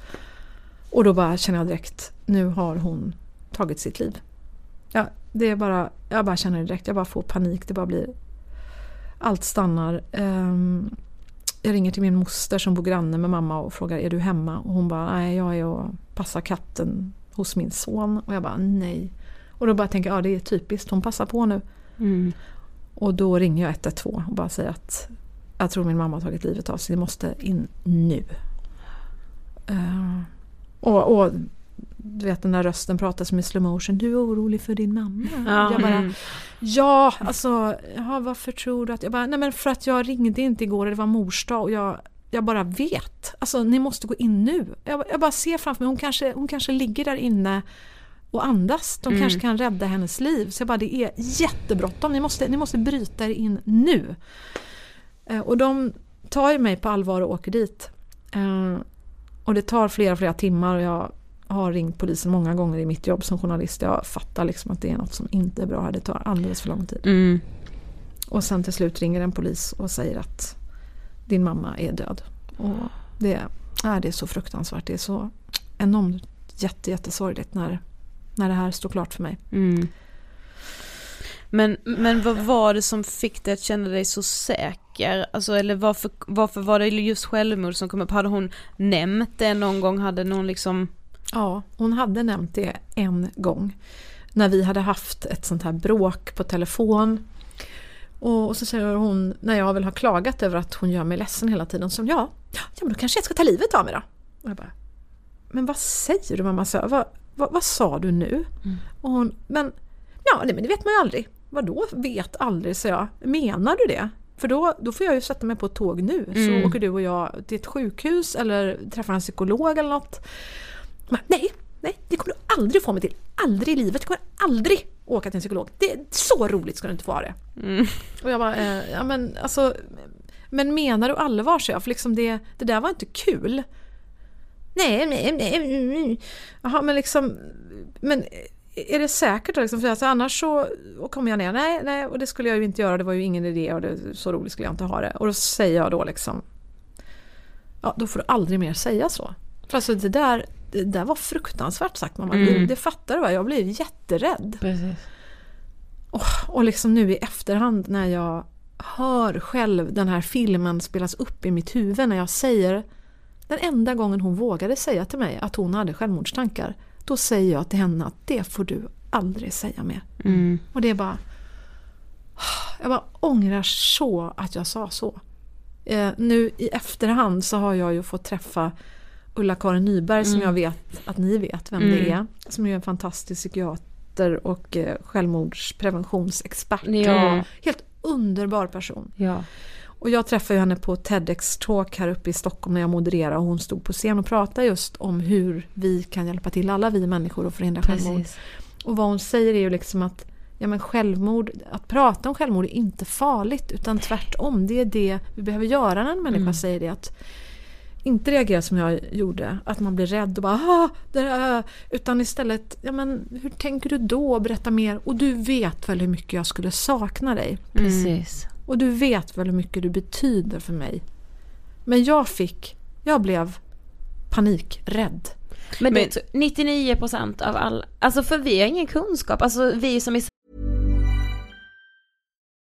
Och då bara känner jag direkt, nu har hon tagit sitt liv. Ja, det är bara, jag bara känner det direkt, jag bara får panik, det bara blir... Allt stannar. Um, jag ringer till min moster som bor granne med mamma och frågar är du hemma? Och hon bara nej jag är och passar katten hos min son. Och jag bara nej. Och då bara tänker jag ja det är typiskt, hon passar på nu. Mm. Och då ringer jag 112 och bara säger att jag tror min mamma har tagit livet av sig, det måste in nu. Eh, och, och du vet den där rösten pratar som i slow motion. Du är orolig för din mamma. Ja. Jag bara, Mm. ja alltså, ja, varför tror du att... Jag bara, nej men för att jag ringde inte igår och det var mors dag och jag, jag bara vet. Alltså ni måste gå in nu. Jag, jag bara ser framför mig, hon kanske, hon kanske ligger där inne och andas. De kanske kan rädda hennes liv. Så jag bara, det är jättebråttom. Ni måste, ni måste bryta er in nu. Eh, och de tar ju mig på allvar och åker dit. Eh, och det tar flera, flera timmar och jag har ringt polisen många gånger i mitt jobb som journalist. Jag fattar liksom att det är något som inte är bra här. Det tar alldeles för lång tid. Mm. Och sen till slut ringer en polis och säger att din mamma är död. Och det, är, det är så fruktansvärt. Det är så enormt jätte, jättesorgligt när, när det här står klart för mig. Mm. Men, men vad var det som fick dig att känna dig så säker? Alltså eller varför, varför var det just självmord som kom upp? Hade hon nämnt det någon gång? Hade någon liksom... Ja, hon hade nämnt det en gång. När vi hade haft ett sånt här bråk på telefon. Och, så säger hon, när jag väl har klagat över att hon gör mig ledsen hela tiden, så ja, ja men då kanske jag ska ta livet av mig då. Och jag bara, men vad säger du mamma? Så, vad, vad, vad sa du nu? Och hon, men ja, nej, men det vet man ju aldrig. Vadå vet aldrig, så jag. Menar du det? För då, då får jag ju sätta mig på ett tåg nu, så åker du och jag till ett sjukhus eller träffar en psykolog eller något. Men, nej, nej, det kommer du aldrig få mig till. Aldrig i livet. Du kommer aldrig åka till en psykolog. Det är så roligt ska du inte få ha det. Och jag bara, eh, ja men alltså, men menar du allvar så jag? För liksom det, det där var inte kul. Nej, nej, nej, nej. Jaha, men liksom, men är det säkert då? Liksom? För alltså, annars så kommer jag ner. Nej, nej, och det skulle jag ju inte göra. Det var ju ingen idé och det, så roligt skulle jag inte ha det. Och då säger jag då liksom, ja då får du aldrig mer säga så. För alltså det där, det där var fruktansvärt sagt mamma. Det, det fattar du va? Jag blev jätterädd. Precis. Och, och liksom nu i efterhand när jag hör själv den här filmen spelas upp i mitt huvud när jag säger den enda gången hon vågade säga till mig att hon hade självmordstankar då säger jag till henne att det får du aldrig säga mer. Mm. Och det är bara jag bara ångrar så att jag sa så. Eh, nu i efterhand så har jag ju fått träffa Ulla-Karin Nyberg som jag vet att ni vet vem det är. Som är en fantastisk psykiater och eh, självmordspreventionsexpert. Ja. Helt underbar person. Ja. Och jag träffade henne på TEDx-talk här uppe i Stockholm när jag modererade och hon stod på scen och pratade just om hur vi kan hjälpa till, alla vi människor, att förhindra självmord. Precis. Och vad hon säger är ju liksom att ja, men självmord, att prata om självmord är inte farligt utan tvärtom. Det är det vi behöver göra när en människa säger det. Att inte reagera som jag gjorde, att man blir rädd och bara ah, det där. Utan istället, ja men hur tänker du då? Berätta mer. Och du vet väl hur mycket jag skulle sakna dig. Precis. Och du vet väl hur mycket du betyder för mig. Men jag fick, jag blev panikrädd. Men, Men- det, 99% av alla, alltså för vi har ingen kunskap, alltså vi som är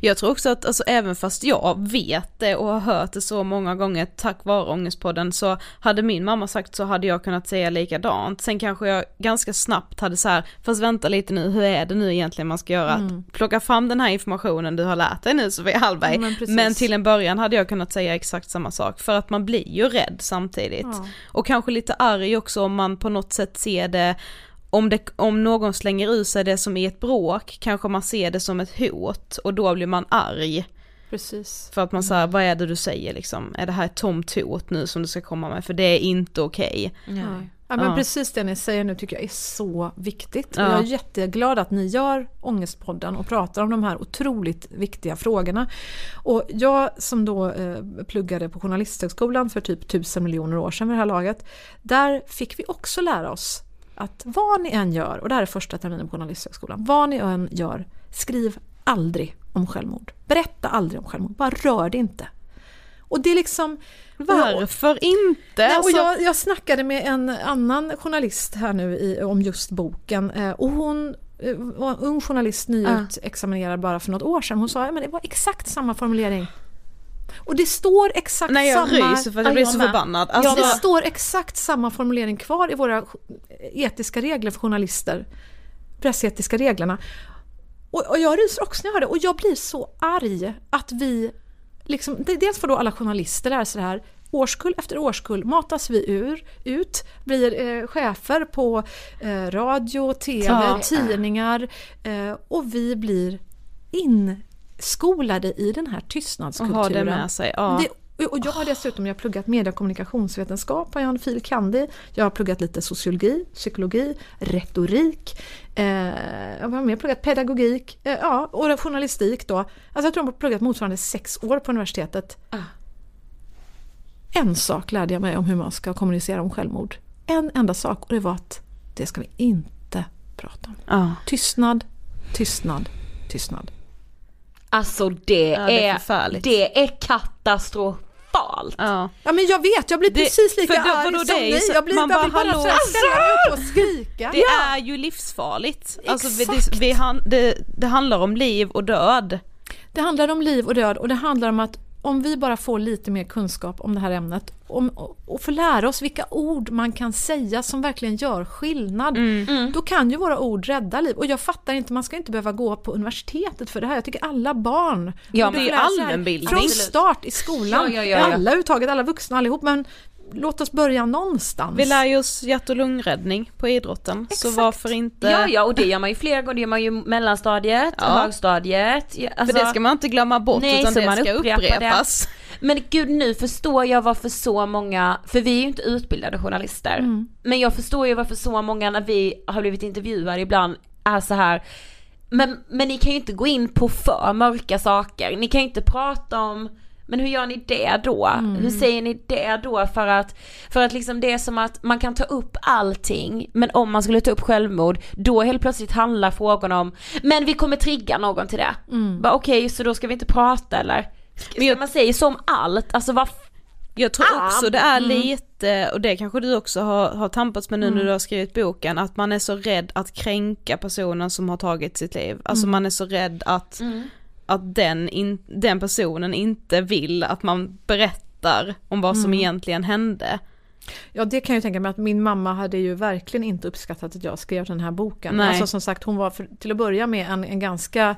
Jag tror också att, alltså även fast jag vet det och har hört det så många gånger tack vare Ångestpodden så hade min mamma sagt så hade jag kunnat säga likadant. Sen kanske jag ganska snabbt hade så här, fast vänta lite nu, hur är det nu egentligen man ska göra? Mm. Plocka fram den här informationen du har lärt dig nu Sofia Hallberg. Men men till en början hade jag kunnat säga exakt samma sak för att man blir ju rädd samtidigt. Ja. Och kanske lite arg också om man på något sätt ser det om, det, om någon slänger ur sig det som är ett bråk, kanske man ser det som ett hot och då blir man arg. Precis. För att man säger, vad är det du säger liksom? Är det här ett tomt hot nu som du ska komma med? För det är inte okej. Ja. Ja, men Ja. precis det ni säger nu tycker jag är så viktigt. Ja. Jag är jätteglad att ni gör Ångestpodden och pratar om de här otroligt viktiga frågorna. Och jag som då eh, pluggade på Journalisthögskolan för typ tusen miljoner år sedan vid det här laget, där fick vi också lära oss att vad ni än gör, och det här är första terminen på Journalisthögskolan, vad ni än gör, skriv aldrig om självmord. Berätta aldrig om självmord, bara rör det inte. Och det är liksom... Varför inte? Nej, och Alltså, jag, jag snackade med en annan journalist här nu i, om just boken eh, och hon eh, var en ung journalist nyutexaminerad bara för något år sedan. Hon sa att det var exakt samma formulering. Och det står exakt Nej jag samma... ryser för att Ja, jag blir så förbannad. Alltså, Alltså, det står exakt samma formulering kvar i våra etiska regler för journalister. Pressetiska reglerna. Och, och jag ryser också när jag hör det och jag blir så arg att vi liksom, dels får då alla journalister lära sig det här Årskull efter årskull matas vi ur, ut, blir eh, chefer på eh, radio, tv, Ja. tidningar eh, och vi blir inskolade i den här och tystnadskulturen. ha det med sig. Ja. Det, och jag har dessutom jag har pluggat media och kommunikationsvetenskap, har jag en fil. kandi. Jag har pluggat lite sociologi, psykologi, retorik. Eh, jag har mer pluggat pedagogik eh, ja, och journalistik då. Alltså jag tror jag har pluggat motsvarande sex år på universitetet. En sak lärde jag mig om hur man ska kommunicera om självmord. En enda sak och det var att det ska vi inte prata om. Ja. Tystnad, tystnad, tystnad. Alltså det, Ja, det är det är katastrofalt. Ja. Ja men jag vet, jag blir Det- precis lika för då- arg vadå, som ni. så- Jag, blir, man jag bara, bara hallå, så här ställa mig upp och skrika. Det är ju livsfarligt. Alltså, vi- Exakt. det, vi, han, det, det handlar om liv och död. Det handlar om liv och död och det handlar om att om vi bara får lite mer kunskap om det här ämnet om, och, får lära oss vilka ord man kan säga som verkligen gör skillnad. Då kan ju våra ord rädda liv. Och jag fattar inte, man ska inte behöva gå på universitetet för det här. Jag tycker alla barn Ja, men det är allmänbildning. Från start i skolan. Ja, ja, ja, ja. Alla överhuvudtaget, alla vuxna allihop. Men låt oss börja någonstans. Vi lär ju oss hjärt och lungräddning på idrotten. Så Exakt. varför inte? Ja, ja, och det gör man ju flera gånger. Det gör man ju mellanstadiet, Ja. högstadiet. Ja, För Alltså, det ska man inte glömma bort Nej, utan så det man ska upprepar det. upprepas. Men gud, nu förstår jag varför så många, för vi är ju inte utbildade journalister, Mm. men jag förstår ju varför så många när vi har blivit intervjuade ibland är så här. Men, men ni kan ju inte gå in på för mörka saker, ni kan ju inte prata om men hur gör ni det då? Mm. Hur säger ni det då? För att, för att liksom det är som att man kan ta upp allting, men om man skulle ta upp självmord, då helt plötsligt handlar frågan om, men vi kommer trigga någon till det. Mm. Okej, så då ska vi inte prata eller? Men jag- man säger så om allt, alltså vad Jag tror Ah, också det är mm. lite, och det kanske du också har, har tampats med nu när du har skrivit boken, att man är så rädd att kränka personen som har tagit sitt liv. Alltså man är så rädd att, att den, in, den personen inte vill att man berättar om vad som egentligen hände. Ja det kan jag tänka mig att min mamma hade ju verkligen inte uppskattat att jag skrev den här boken. Nej. Alltså som sagt hon var för, till att börja med en, en ganska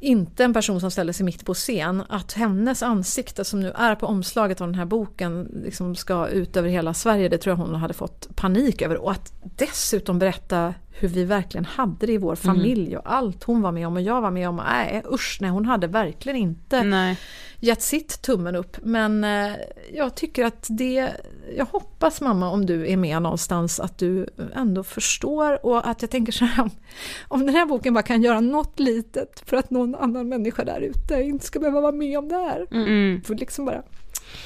inte en person som ställde sig mitt på scen, att hennes ansikte som nu är på omslaget av den här boken liksom ska ut över hela Sverige, det tror jag hon hade fått panik över. Och att dessutom berätta hur vi verkligen hade det i vår familj och allt hon var med om och jag var med om. Nej usch nej, hon hade verkligen inte Nej. gett sitt tummen upp. Men eh, jag tycker att det, jag hoppas mamma om du är med någonstans att du ändå förstår och att jag tänker så här, om, om den här boken bara kan göra något litet för att någon annan människa där ute inte ska behöva vara med om det här. Mm. För liksom bara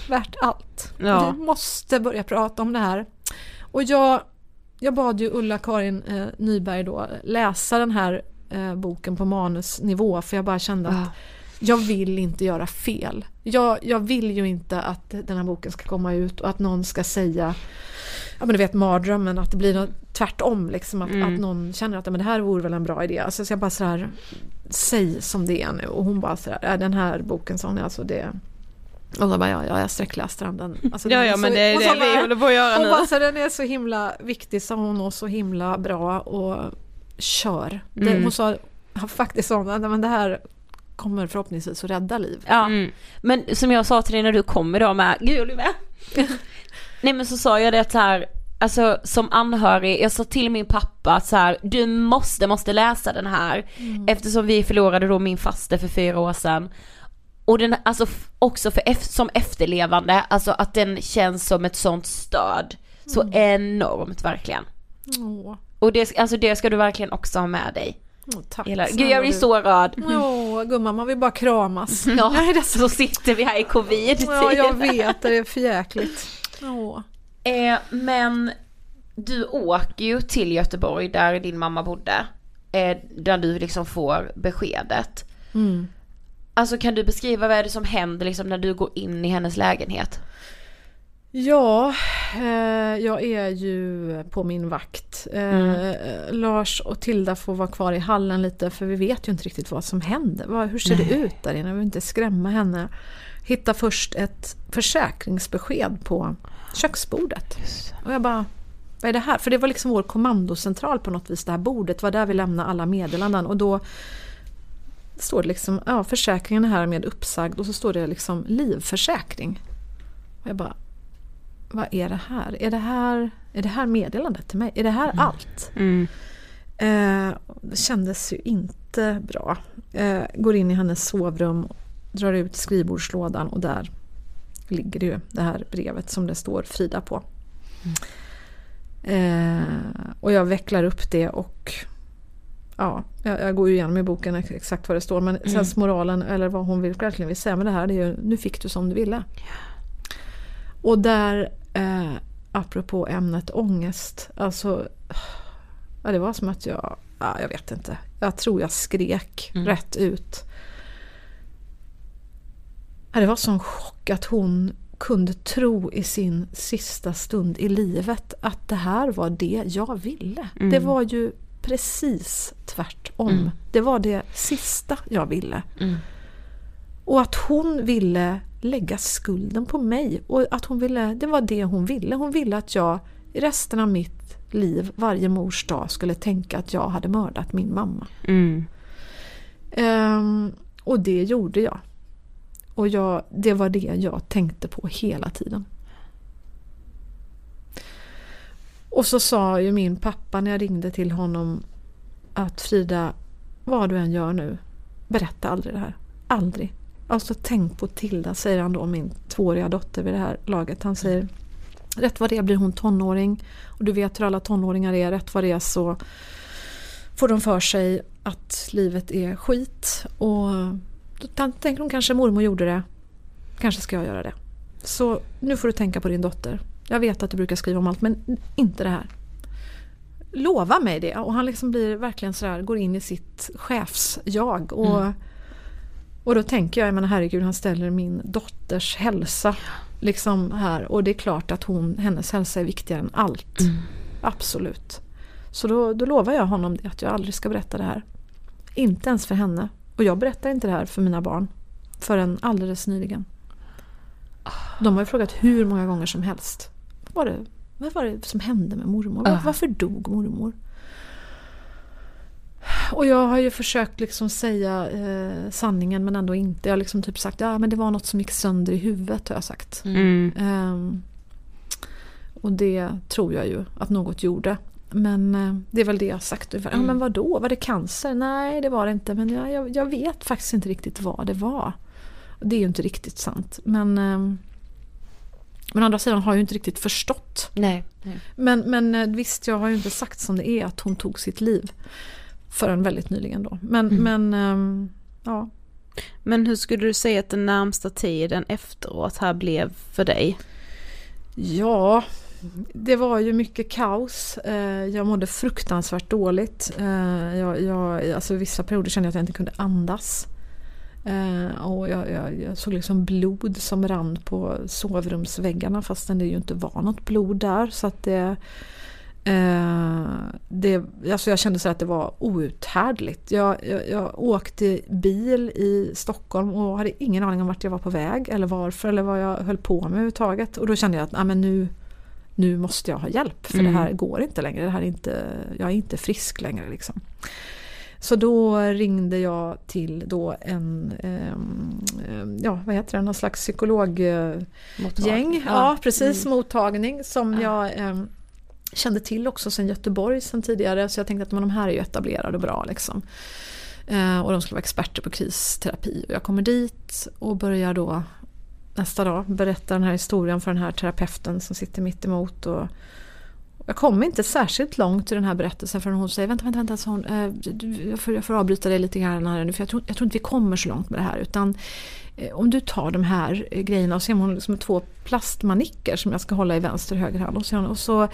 värt allt. Ja. Vi måste börja prata om det här. Och jag, jag bad ju Ulla-Karin eh, Nyberg då läsa den här eh, boken på manusnivå för jag bara kände att jag vill inte göra fel. Jag, jag vill ju inte att den här boken ska komma ut och att någon ska säga Ja men du vet mardrömmen att det blir något tvärtom liksom att, Mm. att någon känner att ja, men det här vore väl en bra idé. Alltså så jag bara sådär Säg som det är nu och hon bara sådär, ja, den här boken sa hon alltså det och då bara ja, ja jag sträckläste den. den alltså, Ja, ja, så- men det är det så vi bara- håller på att göra hon nu. bara, så den är så himla viktig sa hon och så himla bra och kör. Det, Mm. Hon sa faktiskt sa hon, "Nej, men det här kommer förhoppningsvis att rädda liv. Ja, Mm. men som jag sa till dig när du kom idag med, gud är du med? <laughs> Nej men så sa jag det att så här, alltså som anhörig, jag sa till min pappa att så här, du måste, måste läsa den här. Eftersom vi förlorade då min faste för fyra år sedan. Och den, alltså också för, som efterlevande, alltså att den känns som ett sånt stöd. Så enormt verkligen. Åh, Och det, alltså det ska du verkligen också ha med dig. åh, tack Hela, gud jag blir du. så rörd. Åh gumman, man vill bara kramas. <laughs> Ja, så... sitter vi här i covid Ja, jag vet, det är för jäkligt. Åh. Eh, men du åker ju till Göteborg där din mamma bodde. Eh, där du liksom får beskedet. Mm. Alltså kan du beskriva vad är det som händer liksom när du går in i hennes lägenhet? Ja, eh, jag är ju på min vakt. Eh, Lars och Tilda får vara kvar i hallen lite för vi vet ju inte riktigt vad som händer. Vad, hur ser det ut där inne? Jag vill inte skrämma henne. Hitta först ett försäkringsbesked på köksbordet. Och jag bara, vad är det här? För det var liksom vår kommandocentral på något vis, det här bordet. var där vi lämnade alla meddelanden. Och då står det liksom, ja försäkringen är här med uppsagd och så står det liksom livförsäkring. Och jag bara, vad är det här? Är det här, är det här meddelandet till mig? Är det här allt? Eh, det kändes ju inte bra. Eh, går in i hennes sovrum, drar ut skrivbordslådan och där ligger det ju det här brevet som det står Frida på. Eh, och jag vecklar upp det och ja, jag, jag går ju igenom i boken ex- exakt vad det står men sen moralen eller vad hon vill, verkligen vill säga med det här det är ju nu fick du som du ville. Och där, eh, apropå ämnet ångest, alltså ja, det var som att jag, ja, jag vet inte, jag tror jag skrek rätt ut. Ja, det var sån chock att hon kunde tro i sin sista stund i livet att det här var det jag ville. Det var ju precis tvärtom. Det var det sista jag ville. Och att hon ville lägga skulden på mig. Och att hon ville, det var det hon ville. Hon ville att jag i resten av mitt liv, varje mors dag, skulle tänka att jag hade mördat min mamma. Ehm, och det gjorde jag. Och jag, det var det jag tänkte på hela tiden. Och så sa ju min pappa när jag ringde till honom att Frida, vad du än gör nu, berätta aldrig det här. Aldrig. Alltså tänk på Tilda, säger han då, min tvååriga dotter vid det här laget. Han säger, rätt vad det är blir hon tonåring. Och du vet hur alla tonåringar är, rätt vad det är så får de för sig att livet är skit. Och då tänker hon kanske mormor gjorde det, kanske ska jag göra det. Så nu får du tänka på din dotter. Jag vet att du brukar skriva om allt men inte det här. Lova mig det. Och han liksom blir verkligen sådär, går in i sitt chefsjag. Och, och då tänker jag, jag menar herregud han ställer min dotters hälsa liksom här. Och det är klart att hon, hennes hälsa är viktigare än allt. Absolut. Så då, då lovar jag honom det, att jag aldrig ska berätta det här. Inte ens för henne. Och jag berättar inte det här för mina barn. Förrän alldeles nyligen. De har ju frågat hur många gånger som helst. Vad var det, vad var det som hände med mormor? Var, varför dog mormor? Och jag har ju försökt liksom säga eh, sanningen men ändå inte. Jag har liksom typ sagt ja men det var något som gick sönder i huvudet har jag sagt. Ehm, och det tror jag ju att något gjorde. men eh, det är väl det jag har sagt ungefär. Ja Mm. men vadå, var det cancer? Nej det var det inte men jag, jag, jag vet faktiskt inte riktigt vad det var. Det är ju inte riktigt sant. Men, eh, men å andra sidan har jag ju inte riktigt förstått. Nej. Men, men eh, visst, jag har ju inte sagt som det är att hon tog sitt liv. Förrän väldigt nyligen då. Men, men ehm, ja. Men hur skulle du säga att den närmsta tiden efteråt här blev för dig? Ja, det var ju mycket kaos. Eh, Jag mådde fruktansvärt dåligt. Eh, Jag, jag, alltså vissa perioder kände jag att jag inte kunde andas. Eh, Och jag, jag, jag såg liksom blod som rann på sovrumsväggarna fastän det ju inte var något blod där. Så att det, eh, det, alltså jag kände så att det var outhärdligt. Jag, jag, jag åkte bil i Stockholm och hade ingen aning om vart jag var på väg eller varför eller vad jag höll på med överhuvudtaget. Och då kände jag att ah, men nu, nu måste jag ha hjälp för det här går inte längre. Det här är inte, jag är inte frisk längre. Liksom. Så då ringde jag till då en, ehm, ja vad heter det, någon slags psykologgäng. Mottagning. Ja, precis, mottagning som jag ehm, kände till också sen Göteborg sen tidigare. Så jag tänkte att men de här är ju etablerade och bra liksom. Eh, och de skulle vara experter på kristerapi. Och jag kommer dit och börjar då nästa dag berätta den här historien för den här terapeuten som sitter mitt emot. Och jag kommer inte särskilt långt i den här berättelsen förrän hon säger vänta, vänta, vänta, så hon, eh, jag, får, jag får avbryta dig lite grann här nu för jag tror, jag tror inte vi kommer så långt med det här utan eh, om du tar de här eh, grejerna och ser ser hon liksom två plastmanicker som jag ska hålla i vänster och höger hand och så, och så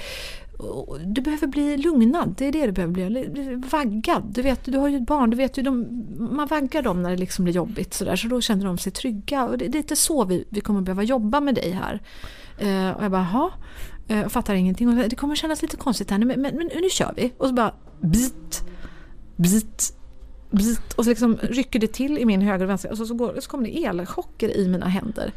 du behöver bli lugnad, det är det du behöver bli. vaggad. Du vet, du har ju ett barn, du vet ju, de, man vaggar dem när det liksom blir jobbigt sådär, så då känner de sig trygga. Och det, det är lite så vi, vi kommer behöva jobba med dig här. Eh, och jag bara, jaha, jag fattar ingenting. Och det kommer kännas lite konstigt här nu, men, men, men nu kör vi. Och så bara, bit, bit, bit. Och så liksom rycker det till i min höger och vänster. Och så, så, går, så kommer det elchocker i mina händer.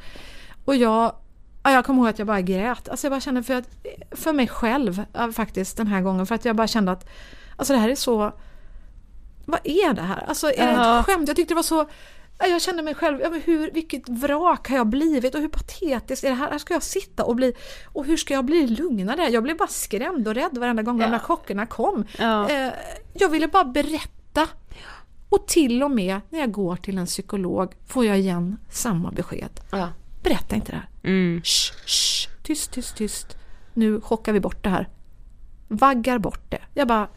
Och jag Ja, jag kommer ihåg att jag bara grät. Alltså jag bara kände för, att, för mig själv faktiskt den här gången. För att jag bara kände att alltså det här är så... Vad är det här? Alltså är det Ja. ett skämt? Jag tyckte det var så... ja, Jag kände mig själv, ja, men hur, vilket vrak har jag blivit och hur patetiskt är det här? Här ska jag sitta och bli... Och hur ska jag bli lugnare? Jag blev bara skrämd och rädd varenda gång de där chockerna kom. Ja. Eh, jag ville bara berätta. Och till och med när jag går till en psykolog får jag igen samma besked. Ja. Berätta inte det här. Mm. Shh, shh, tyst, tyst, tyst. Nu chockar vi bort det här. Vaggar bort det. Jag bara,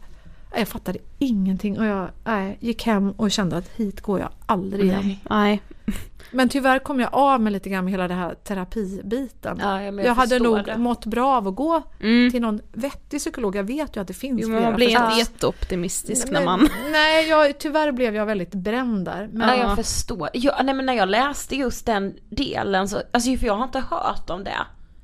jag fattade ingenting och jag nej, gick hem och kände att hit går jag aldrig igen. Nej. Nej. Men tyvärr kom jag av med lite grann med hela det här terapibiten. Ja, jag jag hade nog det. mått bra av att gå Mm. till någon vettig psykolog. Jag vet ju att det finns Jo, flera man blir inte jätteoptimistisk när man... Nej, jag, tyvärr blev jag väldigt bränd där. Men, Ja, jag förstår. Jag, nej men när jag läste just den delen så, alltså för jag har inte hört om det.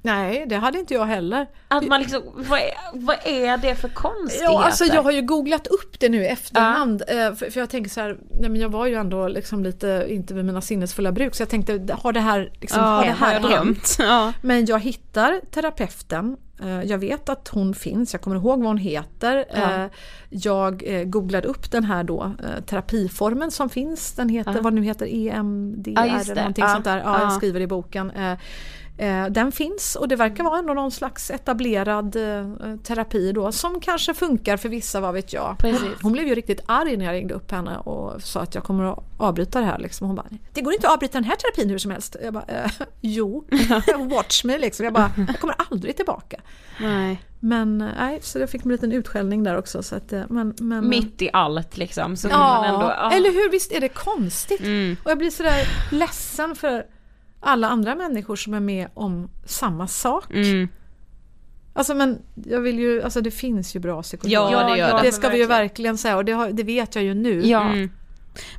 Nej, det hade inte jag heller. Att man liksom, vad är, vad är det för konstigheter? Ja, alltså jag har ju googlat upp det nu i efterhand. eh, För, jag tänker så här, nej men jag var ju ändå liksom lite, inte vid mina sinnesfulla bruk, så jag tänkte, har det här, liksom, Ja, har det har här hänt? drömt. Ja. Men jag hittar terapeuten, eh, jag vet att hon finns, jag kommer ihåg vad hon heter. Eh, Jag googlade upp den här då terapiformen som finns, den heter, Ja. vad nu heter, EMDR Ja, eller någonting Ja. sånt där. Ja, jag Ja. skriver i boken. Eh, Den finns och det verkar vara ändå någon slags etablerad eh, terapi då som kanske funkar för vissa, vad vet jag. Precis. Hon blev ju riktigt arg när jag ringde upp henne och sa att jag kommer att avbryta det här. Liksom. Hon bara, det går inte att avbryta den här terapin hur som helst. Jag bara, eh, <laughs> jo, <laughs> watch me liksom. Jag bara, jag kommer aldrig tillbaka. Nej. Men eh, nej, så jag fick en liten utskällning där också. Så att, men, men, Mitt i allt liksom. Så Ja, man ändå, ja. eller hur? Visst är det konstigt? Mm. Och jag blir sådär ledsen för alla andra människor som är med om samma sak. Mm. Alltså men jag vill ju, alltså det finns ju bra psykologer. Ja, det gör det. det ska vi ju verkligen. verkligen säga och det, har, det vet jag ju nu. Ja. Mm.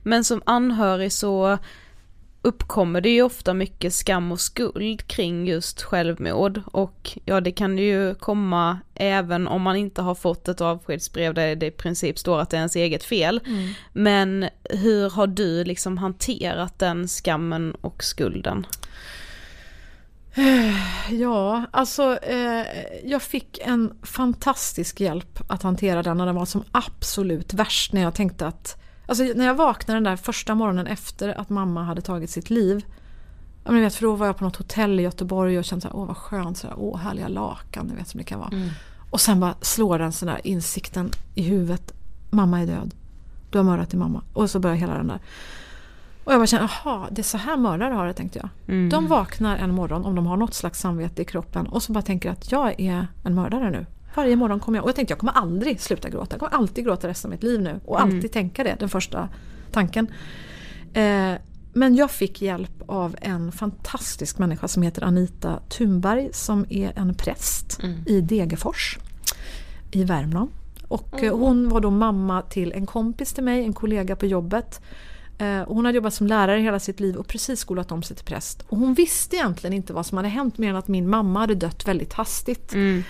Men som anhörig så uppkommer det ju ofta mycket skam och skuld kring just självmord och ja det kan ju komma även om man inte har fått ett avskedsbrev där det i princip står att det är ens eget fel. Mm. Men hur har du liksom hanterat den skammen och skulden? <sighs> Ja, alltså eh, jag fick en fantastisk hjälp att hantera den när den var som absolut värst när jag tänkte att Alltså när jag vaknade den där första morgonen efter att mamma hade tagit sitt liv Ja, men vet, för då var jag på något hotell i Göteborg och kände så här, åh vad skönt, så här, åh härliga lakan, ni vet som det kan vara. Och sen bara slår den sån där insikten i huvudet. Mamma är död. Du har mördat din mamma. Och så börjar hela den där. Och jag bara känner, jaha, det är så här mördare har det tänkte jag. Mm. De vaknar en morgon, om de har något slags samvete i kroppen, och så bara tänker att jag är en mördare nu. Varje morgon kommer jag, och jag tänkte jag kommer aldrig sluta gråta. Jag kommer alltid gråta resten av mitt liv nu. Och alltid tänka det, den första tanken. Eh, men jag fick hjälp av en fantastisk människa som heter Anita Thunberg som är en präst i Degerfors i Värmland. Och eh, hon var då mamma till en kompis till mig, en kollega på jobbet. Eh, och hon hade jobbat som lärare hela sitt liv och precis skolat om sig till präst. Och hon visste egentligen inte vad som hade hänt mer än att min mamma hade dött väldigt hastigt. Eh,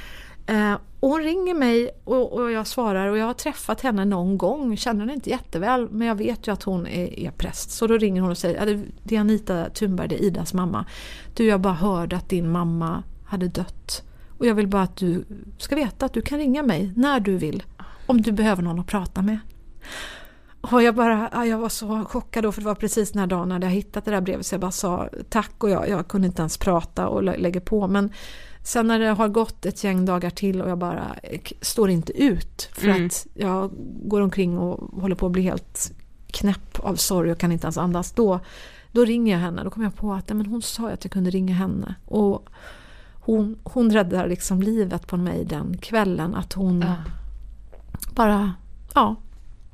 Eh, och hon ringer mig och, och jag svarar och jag har träffat henne någon gång, känner henne inte jätteväl men jag vet ju att hon är, är präst. Så då ringer hon och säger, det- är Anita Thunberg, det är Idas mamma. Du jag bara hörde att din mamma hade dött. Och jag vill bara att du ska veta att du kan ringa mig när du vill. Om du behöver någon att prata med. Och jag, bara, jag var så chockad då för det var precis den här dagen när jag hittat det där brevet så jag bara sa tack och jag, jag kunde inte ens prata och lä- lägger på. Men sen när det har gått ett gäng dagar till och jag bara eh, står inte ut för Mm. att jag går omkring och håller på att bli helt knäpp av sorg och kan inte ens andas. Då, då ringer jag henne. Då kom jag på att men hon sa att jag kunde ringa henne. Och hon, hon räddar liksom livet på mig den kvällen. Att hon bara, ja,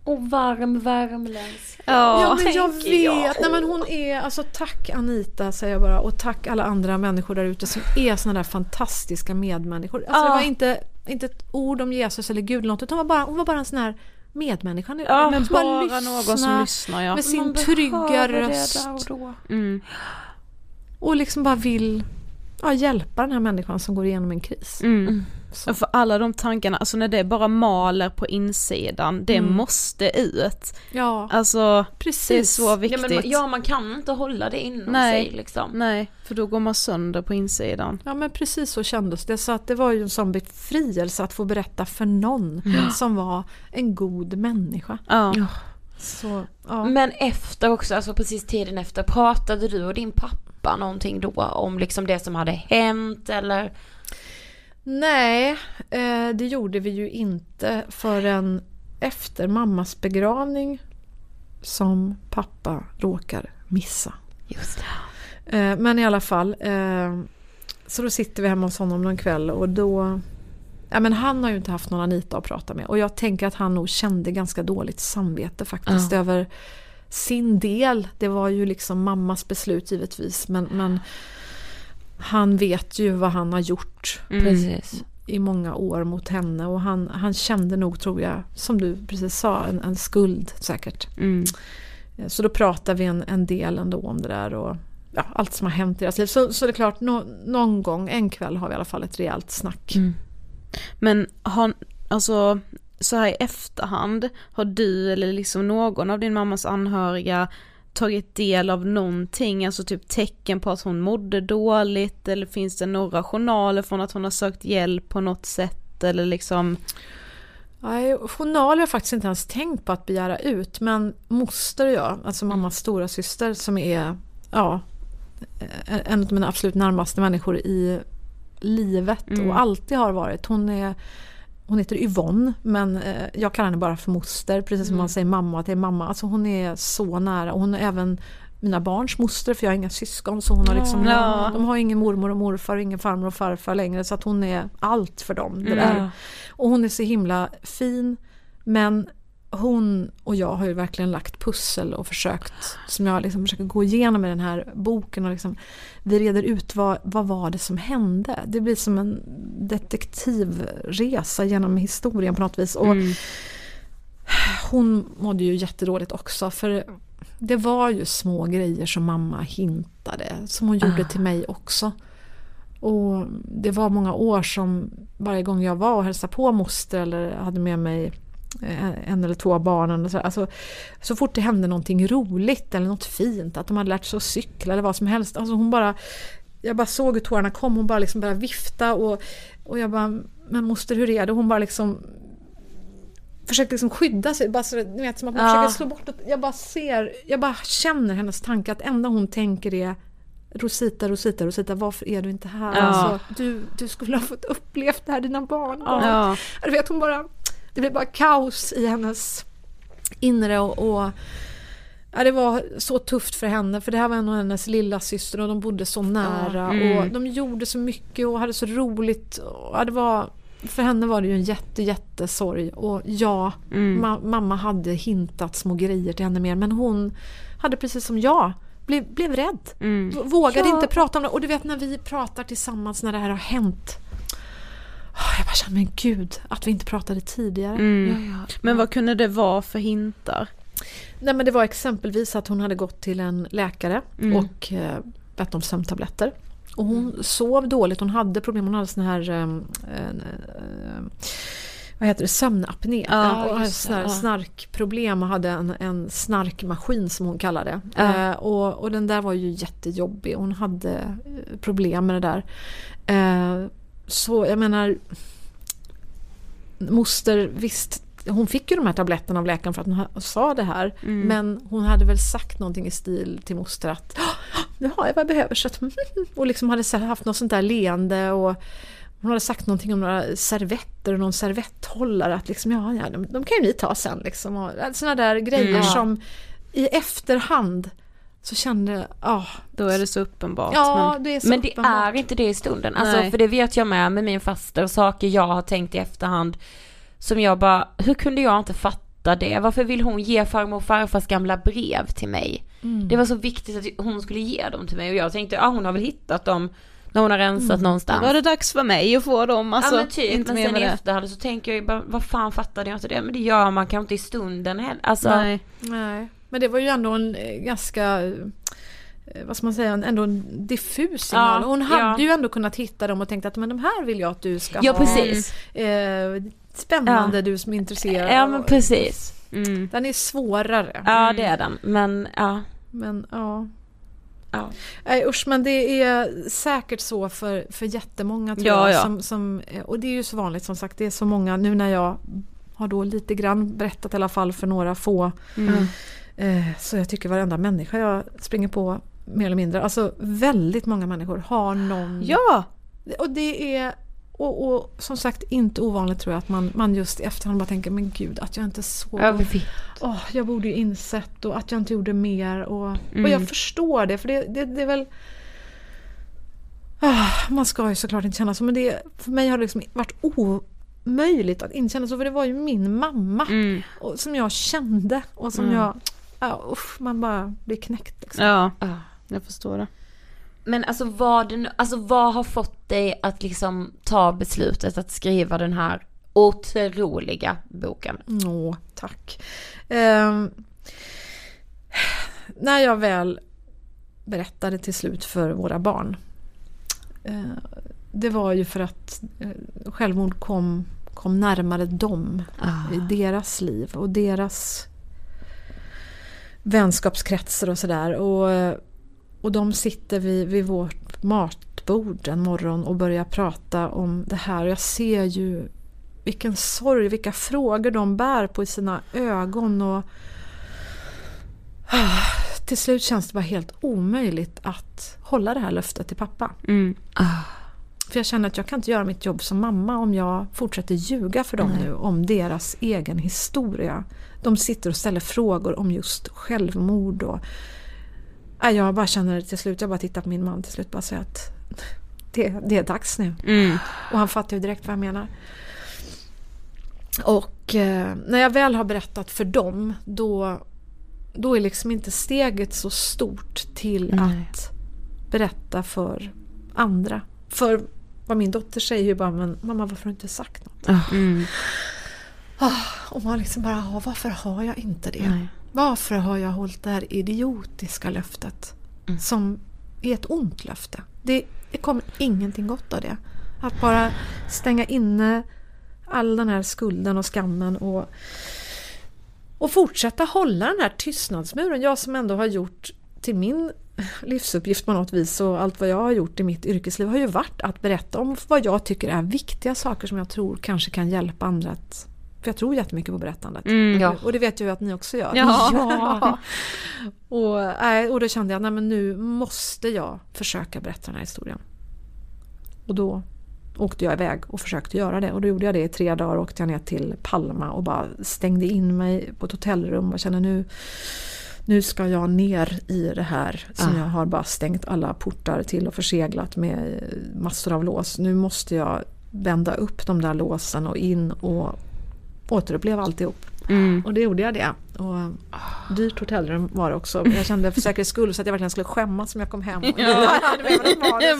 Och varm värmländsk. Ja, men jag vet. jag. Nej, men hon är, alltså tack Anita säger jag bara och tack alla andra människor där ute som är såna där fantastiska medmänniskor. Alltså det Ja. var inte, inte ett ord om Jesus eller Gud eller något utan hon var bara, hon var bara en sån här medmänniska. Ja, men Bara någon som lyssnar ja. med sin trygga det röst och. Mm. och liksom bara vill ja, hjälpa den här människan som går igenom en kris. Mm. Och för alla de tankarna, alltså när det bara maler på insidan, det Mm. måste ut. Ja, Alltså precis. det är så Ja, viktigt. men, man- ja man kan inte hålla det inom Nej. sig liksom. Nej, för då går man sönder på insidan. Ja men precis så kändes det. Så att det var ju en sån befrielse att få berätta för någon som var en god människa. Ja. Så, ja. Men efter också, alltså precis tiden efter, pratade du och din pappa någonting då om liksom det som hade hänt eller? Nej, eh, det gjorde vi ju inte förrän efter mammas begravning som pappa råkar missa. Just det. Eh, men i alla fall, eh, så då sitter vi hemma hos honom någon kväll och då Ja, men han har ju inte haft någon Anita att prata med och jag tänker att han nog kände ganska dåligt samvete faktiskt Ja. över sin del. Det var ju liksom mammas beslut givetvis men, men han vet ju vad han har gjort Mm. Precis. i många år mot henne och han, han kände nog tror jag, som du precis sa, en, en skuld säkert. Mm. Så då pratar vi en, en del ändå om det där och ja, allt som har hänt i deras liv. Så, så det är klart, nå, någon gång, en kväll har vi i alla fall ett rejält snack. Mm. Men har, alltså så här i efterhand, har du eller liksom någon av din mammas anhöriga tagit del av någonting, alltså typ tecken på att hon mådde dåligt eller finns det några journaler från att hon har sökt hjälp på något sätt eller liksom Nej, journaler har jag faktiskt inte ens tänkt på att begära ut men moster och jag, alltså mammas stora syster som är ja, en av mina absolut närmaste människor i livet Mm. och alltid har varit. Hon är hon heter Yvonne men eh, jag kallar henne bara för moster precis som man säger mamma är mamma. Alltså hon är så nära och hon är även mina barns moster för jag har inga syskon så hon har liksom, Ja. de har ingen mormor och morfar och ingen farmor och farfar längre så att hon är allt för dem. Det där. Och hon är så himla fin. Men hon och jag har ju verkligen lagt pussel och försökt, som jag liksom försöker gå igenom i den här boken och liksom, vi reder ut vad, vad var det som hände. Det blir som en detektivresa genom historien på något vis. Och mm, hon mådde ju jättedåligt också för det var ju små grejer som mamma hintade som hon gjorde till mig också. Och det var många år som varje gång jag var och hälsade på moster eller hade med mig eh, en eller två av barnen. Och så, alltså, så fort det hände någonting roligt eller något fint, att de hade lärt sig att cykla eller vad som helst. Alltså hon bara, jag bara såg hur tårarna kom, hon bara liksom började vifta och, och jag bara, men moster hur är det? Hon bara liksom försökte liksom skydda sig, bara så, ni vet, som att man Ja. försöker slå bort något. Jag bara ser, jag bara känner hennes tanke att enda hon tänker är Rosita, Rosita, Rosita, varför är du inte här? Ja. Alltså, du, du skulle ha fått uppleva det här, dina barn. Ja. Du vet, hon bara, det blev bara kaos i hennes inre och, och ja, det var så tufft för henne för det här var en av hennes lilla syster och de bodde så nära Mm. och de gjorde så mycket och hade så roligt. Och, ja, det var, för henne var det ju en jätte, jättesorg och ja, Mm. ma- mamma hade hintat små grejer till henne mer men hon hade precis som jag blev, blev rädd. Mm. Vågade Ja. inte prata om det. Och du vet när vi pratar tillsammans när det här har hänt. Ah, Jag bara känner, men gud, att vi inte pratade tidigare. Mm. Men vad kunde det vara för hintar? Nej men det var exempelvis att hon hade gått till en läkare Mm. och eh, bett om sömntabletter. Och hon sov dåligt, hon hade problem, hon hade sån här eh, eh, vad heter det, sömnapné. Ja, och det, ja. snarkproblem och hade en, en snarkmaskin som hon kallade det. Ja. Eh, och, och den där var ju jättejobbig, hon hade problem med det där. Så jag menar, moster visst, hon fick ju de här tabletterna av läkaren för att hon sa det här. Mm. Men hon hade väl sagt någonting i stil till moster att "Ah, nu har jag vad jag behöver. Så att, <laughs> och liksom hade haft något sånt där leende och hon hade sagt någonting om några servetter och någon servetthållare. Att liksom, ja, ja de, de kan ju ni ta sen. Liksom. Och såna där grejer Mm. som i efterhand så kände, ja, Då är det så uppenbart. ja men... det är Men det uppenbart. är inte det i stunden. Alltså Nej. för det vet jag med med min faster, saker jag har tänkt i efterhand. Som jag bara, hur kunde jag inte fatta det? Varför vill hon ge farmor och farfars gamla brev till mig? Mm. Det var så viktigt att hon skulle ge dem till mig och jag tänkte, ja hon har väl hittat dem när hon har rensat någonstans. Då var det dags för mig att få dem. Alltså, ja men typ, inte men mer sen i efterhand så tänker jag ju bara, vad fan fattade jag inte det? Men det gör man kanske inte i stunden heller. Alltså, Nej. Nej, men det var ju ändå en eh, ganska eh, vad ska man säga, en- ändå en diffus signal. Ja, Hon hade ja. ju ändå kunnat hitta dem och tänkt att men de här vill jag att du ska ja ha. precis. Eh, spännande du som är intresserad. Ja men precis. Mm. Den är svårare. Ja det är den. Men ja. Men ja. ja. Nej usch men det är säkert så för, för jättemånga tror Ja, jag. ja. Som, som, och det är ju så vanligt som sagt. Det är så många nu när jag har då lite grann berättat i alla fall för några få. Mm. Eh, så jag tycker varenda människa jag springer på mer eller mindre. Alltså väldigt många människor har någon. Ja! Och det är och, och som sagt inte ovanligt tror jag att man, man just i efterhand bara tänker men gud att jag inte såg. Jag vet. Åh, jag borde ju insett och att jag inte gjorde mer. Och, Mm. och jag förstår det för det, det, det är väl ah, Man ska ju såklart inte känna så men det, för mig har det liksom varit omöjligt att inte känna så för det var ju min mamma Mm. och, som jag kände och som Mm. jag ja, usch, man bara blir knäckt liksom. Ja, Ja. jag förstår det. Men alltså vad, den, alltså vad har fått dig att liksom ta beslutet att skriva den här otroliga boken? Åh, tack. Ehm, när jag väl berättade till slut för våra barn. eh, det var ju för att eh, självmord kom, kom närmare dem i deras liv och deras vänskapskretsar och sådär. Och, eh, och de sitter vid, vid vårt matbord en morgon och börjar prata om det här. Jag ser ju vilken sorg, vilka frågor de bär på i sina ögon. Och Ah, till slut känns det bara helt omöjligt att hålla det här löftet till pappa. Mm. För jag känner att jag kan inte göra mitt jobb som mamma om jag fortsätter ljuga för dem nu om deras egen historia. De sitter och ställer frågor om just självmord och jag bara känner till slut, jag bara tittar på min man till slut bara säger att <laughs> det, det är dags nu. Mm. Och han fattar ju direkt vad jag menar. Och eh, när jag väl har berättat för dem då, då är liksom inte steget så stort till Nej. att berätta för andra. För vad min dotter säger ju bara, men mamma varför har du inte sagt något? Mm. Och man liksom bara, "Ja, varför har jag inte det? Nej. Varför har jag hållit det här idiotiska löftet? Mm. Som är ett ont löfte. Det, det kommer ingenting gott av det. Att bara stänga inne all den här skulden och skammen och, och fortsätta hålla den här tystnadsmuren. Jag som ändå har gjort till min livsuppgift på något vis och allt vad jag har gjort i mitt yrkesliv har ju varit att berätta om vad jag tycker är viktiga saker som jag tror kanske kan hjälpa andra att För jag tror jättemycket på berättandet. Mm. Ja. Och det vet jag ju att ni också gör. Ja. <laughs> Ja. <laughs> och, och då kände jag, nej men nu måste jag försöka berätta den här historien. Och då åkte jag iväg och försökte göra det. Och då gjorde jag det i tre dagar. Åkte jag ner till Palma och bara stängde in mig på ett hotellrum och kände nu nu ska jag ner i det här som Ah. jag har bara stängt alla portar till och förseglat med massor av lås. Nu måste jag vända upp de där låsen och in och återuppleva alltihop. Mm. Och det gjorde jag det. Och dyrt hotellrum var det också. Jag kände för säkerhets skull så att jag verkligen skulle skämmas om jag kom hem. Ja.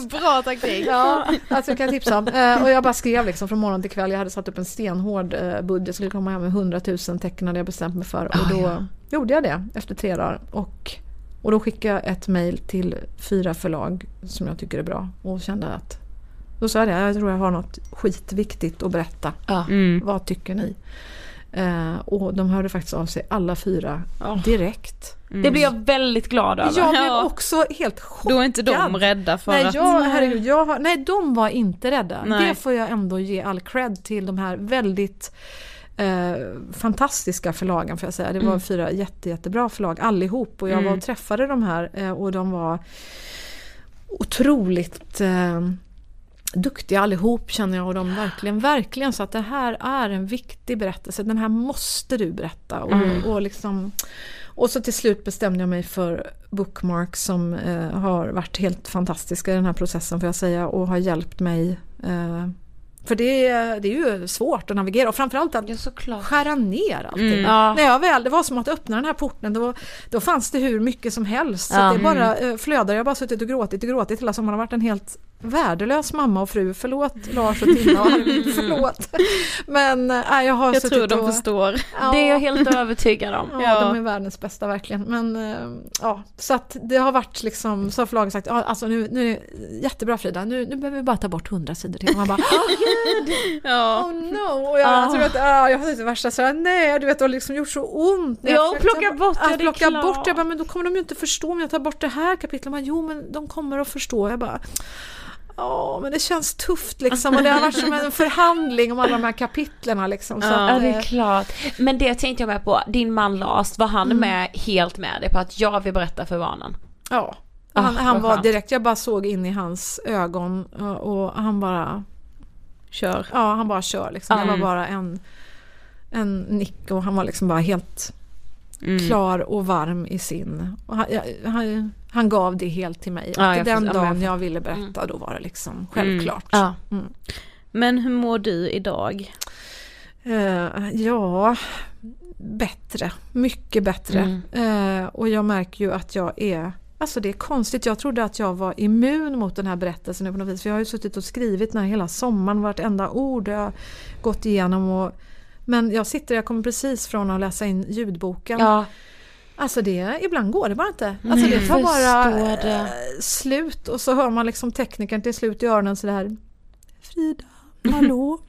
<laughs> Bra taktik. Ja, alltså jag kan tipsa om. Eh, Och jag bara skrev liksom från morgon till kväll. Jag hade satt upp en stenhård eh, budget. Jag skulle komma hem med 100 000 tecken hade jag bestämt mig för. Och då gjorde jag det efter tre dagar. Och, och då skickade jag ett mail till fyra förlag som jag tycker är bra. Och kände att då sa jag det, jag tror jag har något skitviktigt att berätta. Ja. Mm. Vad tycker ni? Eh, och de hörde faktiskt av sig alla fyra direkt. Det blir jag väldigt glad över. Jag blev Ja. också helt chockad. Då är inte de rädda för Nej, att... jag, herregud, jag har, nej, de var inte rädda. Nej. Det får jag ändå ge all cred till de här väldigt eh, fantastiska förlagen får jag säga. Det var fyra jätte, jättebra förlag allihop och jag var och träffade de här eh, och de var otroligt eh, duktiga allihop känner jag och de verkligen, verkligen så att det här är en viktig berättelse. Den här måste du berätta. Och, och, liksom, och så till slut bestämde jag mig för Bookmark som eh, har varit helt fantastiska i den här processen får jag säga och har hjälpt mig. Eh, för det, är- det är ju svårt att navigera och framförallt att Ja, skära ner allting. Ja. När jag väl, det var som att öppna den här porten, då, då fanns det hur mycket som helst. Så Ja. att det bara eh, flödade, jag har bara suttit och gråtit och gråtit hela sommaren. Jag har varit en helt värdelös mamma och fru. Förlåt Lars och Tina och <laughs> Arvid, förlåt. Men äh, jag har Jag suttit tror de och, förstår. Ja, Det är jag helt övertygad om. Ja, Ja. de är världens bästa verkligen. Men eh, ja, så att det har varit liksom, så har förlaget sagt, ja, alltså nu, nu är det jättebra Frida, nu, nu behöver vi bara ta bort hundra sidor till. Och man bara, <laughs> Ja. Oh no! Och jag, Ah. alltså, vet, ah, jag hade det värsta så här, nej du vet det har liksom gjort så ont. Ja, försökte plocka bort att det plocka klart. bort, jag bara, men då kommer de ju inte förstå om jag tar bort det här kapitlet. Man, jo men de kommer att förstå. Jag bara, ja men det känns tufft liksom. Och det har varit som en <laughs> förhandling om alla de här kapitlerna liksom. Så Ja. att, det är klart. Men det tänkte jag med på, din man Lars, var han med helt med dig på att jag vill berätta för barnen? Ja. Ah, Han, vad han var skönt. direkt, jag bara såg in i hans ögon och, han bara, Kör. ja han bara kör liksom. Det var Mm. bara en, en nick och han var liksom bara helt Mm. klar och varm i sin... Han, han, han gav det helt till mig. Ja, den förstår- jag dagen jag ville berätta då var det liksom självklart. Ja. Men hur mår du idag? Eh, ja, bättre. Mycket bättre. Eh, och jag märker ju att jag är... Alltså det är konstigt. Jag trodde att jag var immun mot den här berättelsen på något vis. För jag har ju suttit och skrivit den här hela sommaren. Vartenda ord jag har gått igenom. Och, men jag sitter, jag kommer precis från att läsa in ljudboken. Ja, Alltså det, ibland går det bara inte. Alltså det tar bara eh, slut och så hör man liksom teknikern till slut i öronen sådär Frida, <laughs> hallå,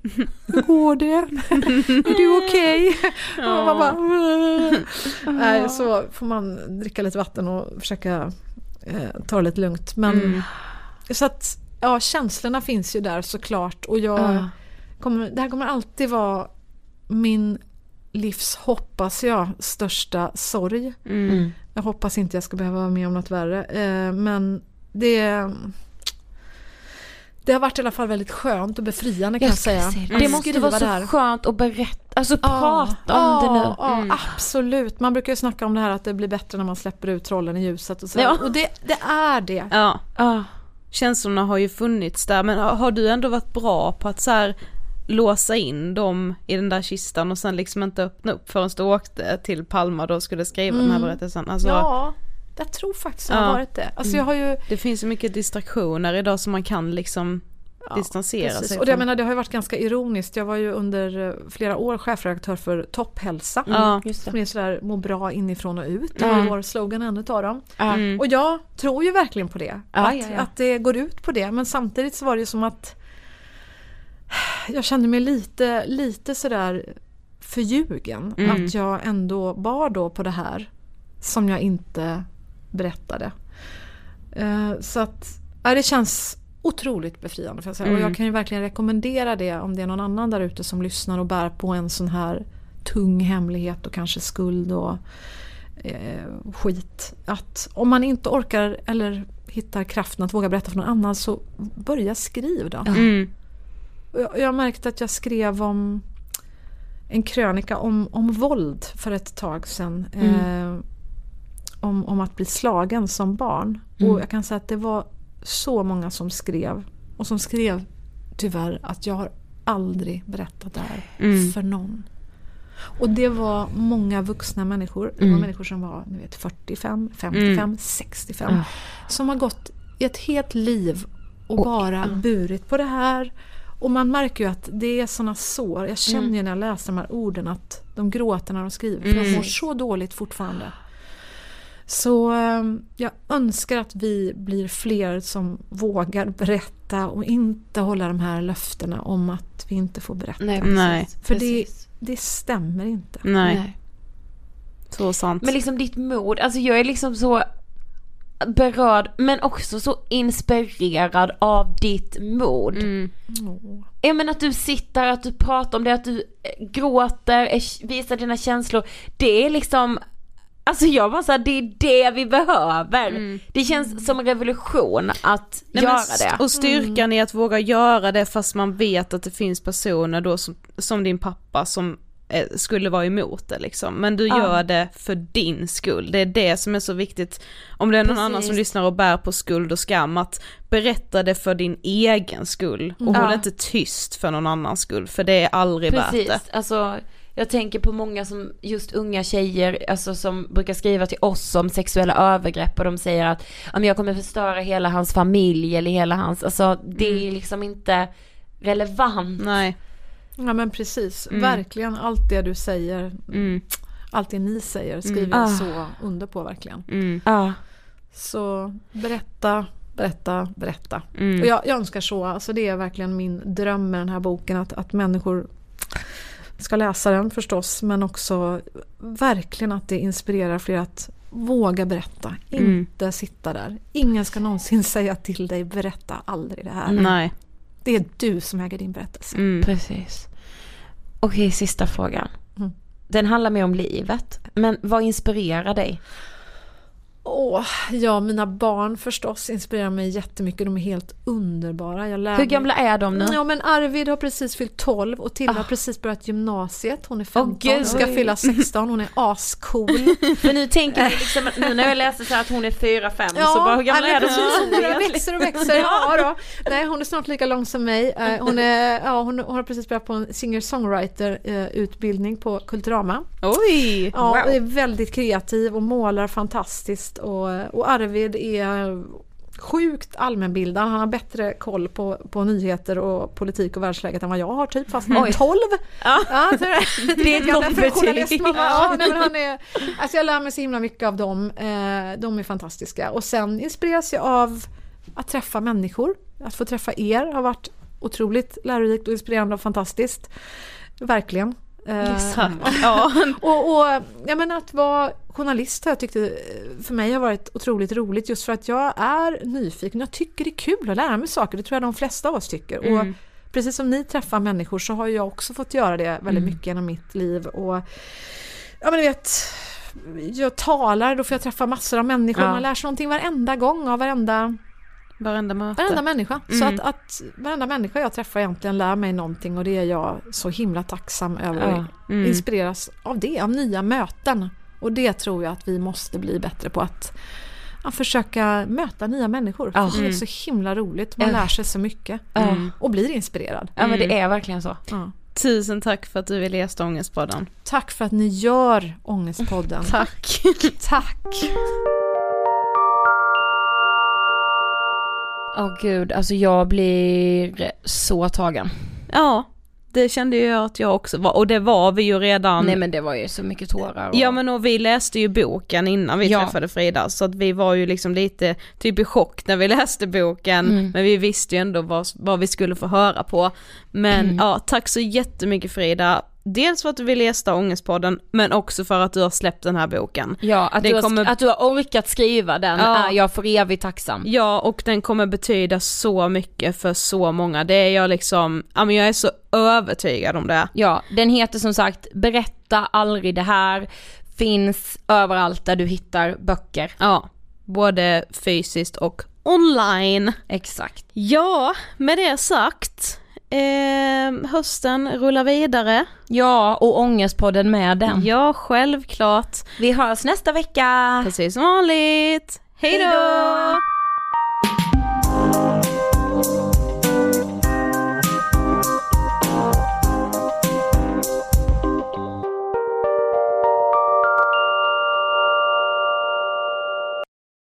hur går det? Är du okej? Och man bara "Åh." Nej, så får man dricka lite vatten och försöka eh, ta det lite lugnt. Men så att ja, känslorna finns ju där såklart och jag Ja. kommer, det här kommer alltid vara min livs, hoppas jag, största sorg. Mm. Jag hoppas inte jag ska behöva vara med om något värre. Eh, men det, det har varit i alla fall väldigt skönt och befriande kan jag, jag säga. det. att Det måste vara så det skönt att berätta, alltså Ja, prata om det nu. Ja, ja, absolut. Man brukar ju snacka om det här att det blir bättre när man släpper ut trollen i ljuset och så. Ja. Och det, det är det. Ja, Ja. känslorna har ju funnits där men har har du ändå varit bra på att så här låsa in dem i den där kistan och sen liksom inte öppna upp förrän du åkte till Palma och då skulle skriva den här berättelsen. Alltså, Ja, jag tror faktiskt det har Ja. varit det. Alltså jag har ju Det finns så mycket distraktioner idag som man kan liksom distansera Precis. sig Och det, jag från. menar, det har ju varit ganska ironiskt. Jag var ju under eh, flera år chefredaktör för Topphälsa. Ja. Just Som det. är sådär må bra inifrån och ut. Det var Mm. vår slogan en utav dem. Ja. Mm. Och jag tror ju verkligen på det. Ja, att, ja, ja. att det går ut på det. Men samtidigt så var det ju som att jag kände mig lite, lite sådär förljugen. Mm. Att jag ändå bar då på det här som jag inte berättade. Eh, så att ja, det känns otroligt befriande. För jag säga. Mm. Och jag kan ju verkligen rekommendera det om det är någon annan där ute som lyssnar och bär på en sån här tung hemlighet och kanske skuld och eh, skit. Att om man inte orkar eller hittar kraften att våga berätta för någon annan så börja skriv då. Mm. Och Jag, jag har märkt att jag skrev om en krönika om, om våld för ett tag sedan. Eh, om, om att bli slagen som barn. Och jag kan säga att det var så många som skrev. Och som skrev tyvärr att jag har aldrig berättat det här Mm. för någon. Och det var många vuxna människor. Det var människor som var ni vet, 45, 55, 65. Som har gått i ett helt liv och, bara burit på det här. Och man märker ju att det är såna sår. Jag känner ju när jag läser de här orden att de gråter när de skriver. För de mår så dåligt fortfarande. Så eh, jag önskar att vi blir fler som vågar berätta och inte hålla de här löftena om att vi inte får berätta. Nej, Nej. För det, det stämmer inte. Nej, Nej. så sant. Men liksom ditt mod, alltså jag är liksom så berörd men också så inspirerad av ditt mod. Mm. Åh. Jag menar att du sitter, att du pratar om det, att du eh, gråter, visar dina känslor. Det är liksom, alltså jag bara såhär, det är det vi behöver. Det känns som en revolution att Nej, göra det. Och styrkan i att våga göra det fast man vet att det finns personer då som, som din pappa som skulle vara emot det liksom. Men du Ja. gör det för din skull. Det är det som är så viktigt. Om det är någon Precis. annan som lyssnar och bär på skuld och skam att berätta det för din egen skull. Och håll Ja. inte tyst för någon annans skull för det är aldrig värt Precis, det. alltså jag tänker på många som, just unga tjejer, alltså som brukar skriva till oss om sexuella övergrepp och de säger att jag kommer förstöra hela hans familj eller hela hans, alltså det är liksom inte relevant. Nej. Ja men precis, verkligen allt det du säger, Mm. allt det ni säger skriver Ah. jag så under på verkligen. Mm. Ja, Så berätta, berätta, berätta. Mm. Och jag, jag önskar så, alltså det är verkligen min dröm med den här boken att, att människor ska läsa den förstås men också verkligen att det inspirerar fler att våga berätta, Mm. inte sitta där. Ingen ska någonsin <laughs> säga till dig berätta aldrig det här. Nej. Det är du som äger din berättelse. Mm. precis. Okej, sista frågan. Mm. Den handlar mer om livet, men vad inspirerar dig? Åh, ja, mina barn förstås inspirerar mig jättemycket. De är helt underbara. Jag lär Hur mig- gamla är de nu? Ja men Arvid har precis fyllt 12 och Tilda har precis börjat gymnasiet. Hon är 15, gud. ska Oj. fylla 16. Hon är <laughs> ascool. För nu tänker jag liksom, nu när jag läser så att hon är 4-5 så bara hur gamla är de? men precis, hon bara växer och växer. Ja, då. Nej, hon är snart lika lång som mig. Eh, Hon, är, ja, hon, har precis börjat på en singer-songwriter-utbildning på Kulturama. Oj! Ja, Wow. och är väldigt kreativ och målar fantastiskt. Och, och Arvid är sjukt allmänbildad. Han har bättre koll på, på nyheter och politik och världsläget än vad jag har typ. Fast han är 12. Ja. Ja, så det, Det är ett gamla gott för journalist, betyg. mamma. Ja, nej, men han är, alltså jag lär mig så himla mycket av dem. Eh, de är fantastiska. Och sen inspireras jag av att träffa människor. Att få träffa er har varit otroligt lärorikt och inspirerande och fantastiskt. Verkligen. Eh, Ja. <laughs> och, och jag menar att vara journalist har jag tyckte eh, för mig har varit otroligt roligt just för att jag är nyfiken. Jag tycker det är kul att lära mig saker. Det tror jag de flesta av oss tycker. Och Mm. precis som ni träffar människor så har jag också fått göra det väldigt mycket genom mitt liv. Och ja men du vet, jag talar, då får jag träffa massor av människor. Ja. Man lär sig någonting varenda gång av varenda, Varenda möte. varenda människa. Så Mm. att, att varenda människa jag träffar egentligen lär mig någonting och det är jag så himla tacksam över. Ja. Mm. Inspireras av det, av nya möten. Och det tror jag att vi måste bli bättre på att ja, försöka möta nya människor. För det är så himla roligt, man lär sig så mycket. Ja. Och blir inspirerad. Ja men det är verkligen så. Ja. Tusen tack för att du ville gästa Ångestpodden. Tack för att ni gör Ångestpodden. Tack. <laughs> Tack! Åh gud, alltså jag blir så tagen. Ja, det kände jag att jag också var, och det var vi ju redan. Nej men det var ju så mycket tårar. Och... Ja men och vi läste ju boken innan vi Ja. träffade Frida så att vi var ju liksom lite typ i chock när vi <laughs> läste boken Mm. men vi visste ju ändå vad, vad vi skulle få höra på. Men Mm. ja, tack så jättemycket Frida. Dels för att du vill gästa Ångestpodden, men också för att du har släppt den här boken. Ja, att, Det du har, kommer- att du har orkat skriva den Ja. är jag för evigt tacksam. Ja, och den kommer betyda så mycket för så många. Det är jag liksom, ja men jag är så övertygad om det. Ja, den heter som sagt Berätta aldrig det här, finns överallt där du hittar böcker. Ja, både fysiskt och online. Exakt. Ja, med det sagt, eh, hösten rullar vidare. Ja, och Ångestpodden med den. Ja, självklart. Vi hörs nästa vecka. Precis som vanligt. Hej då!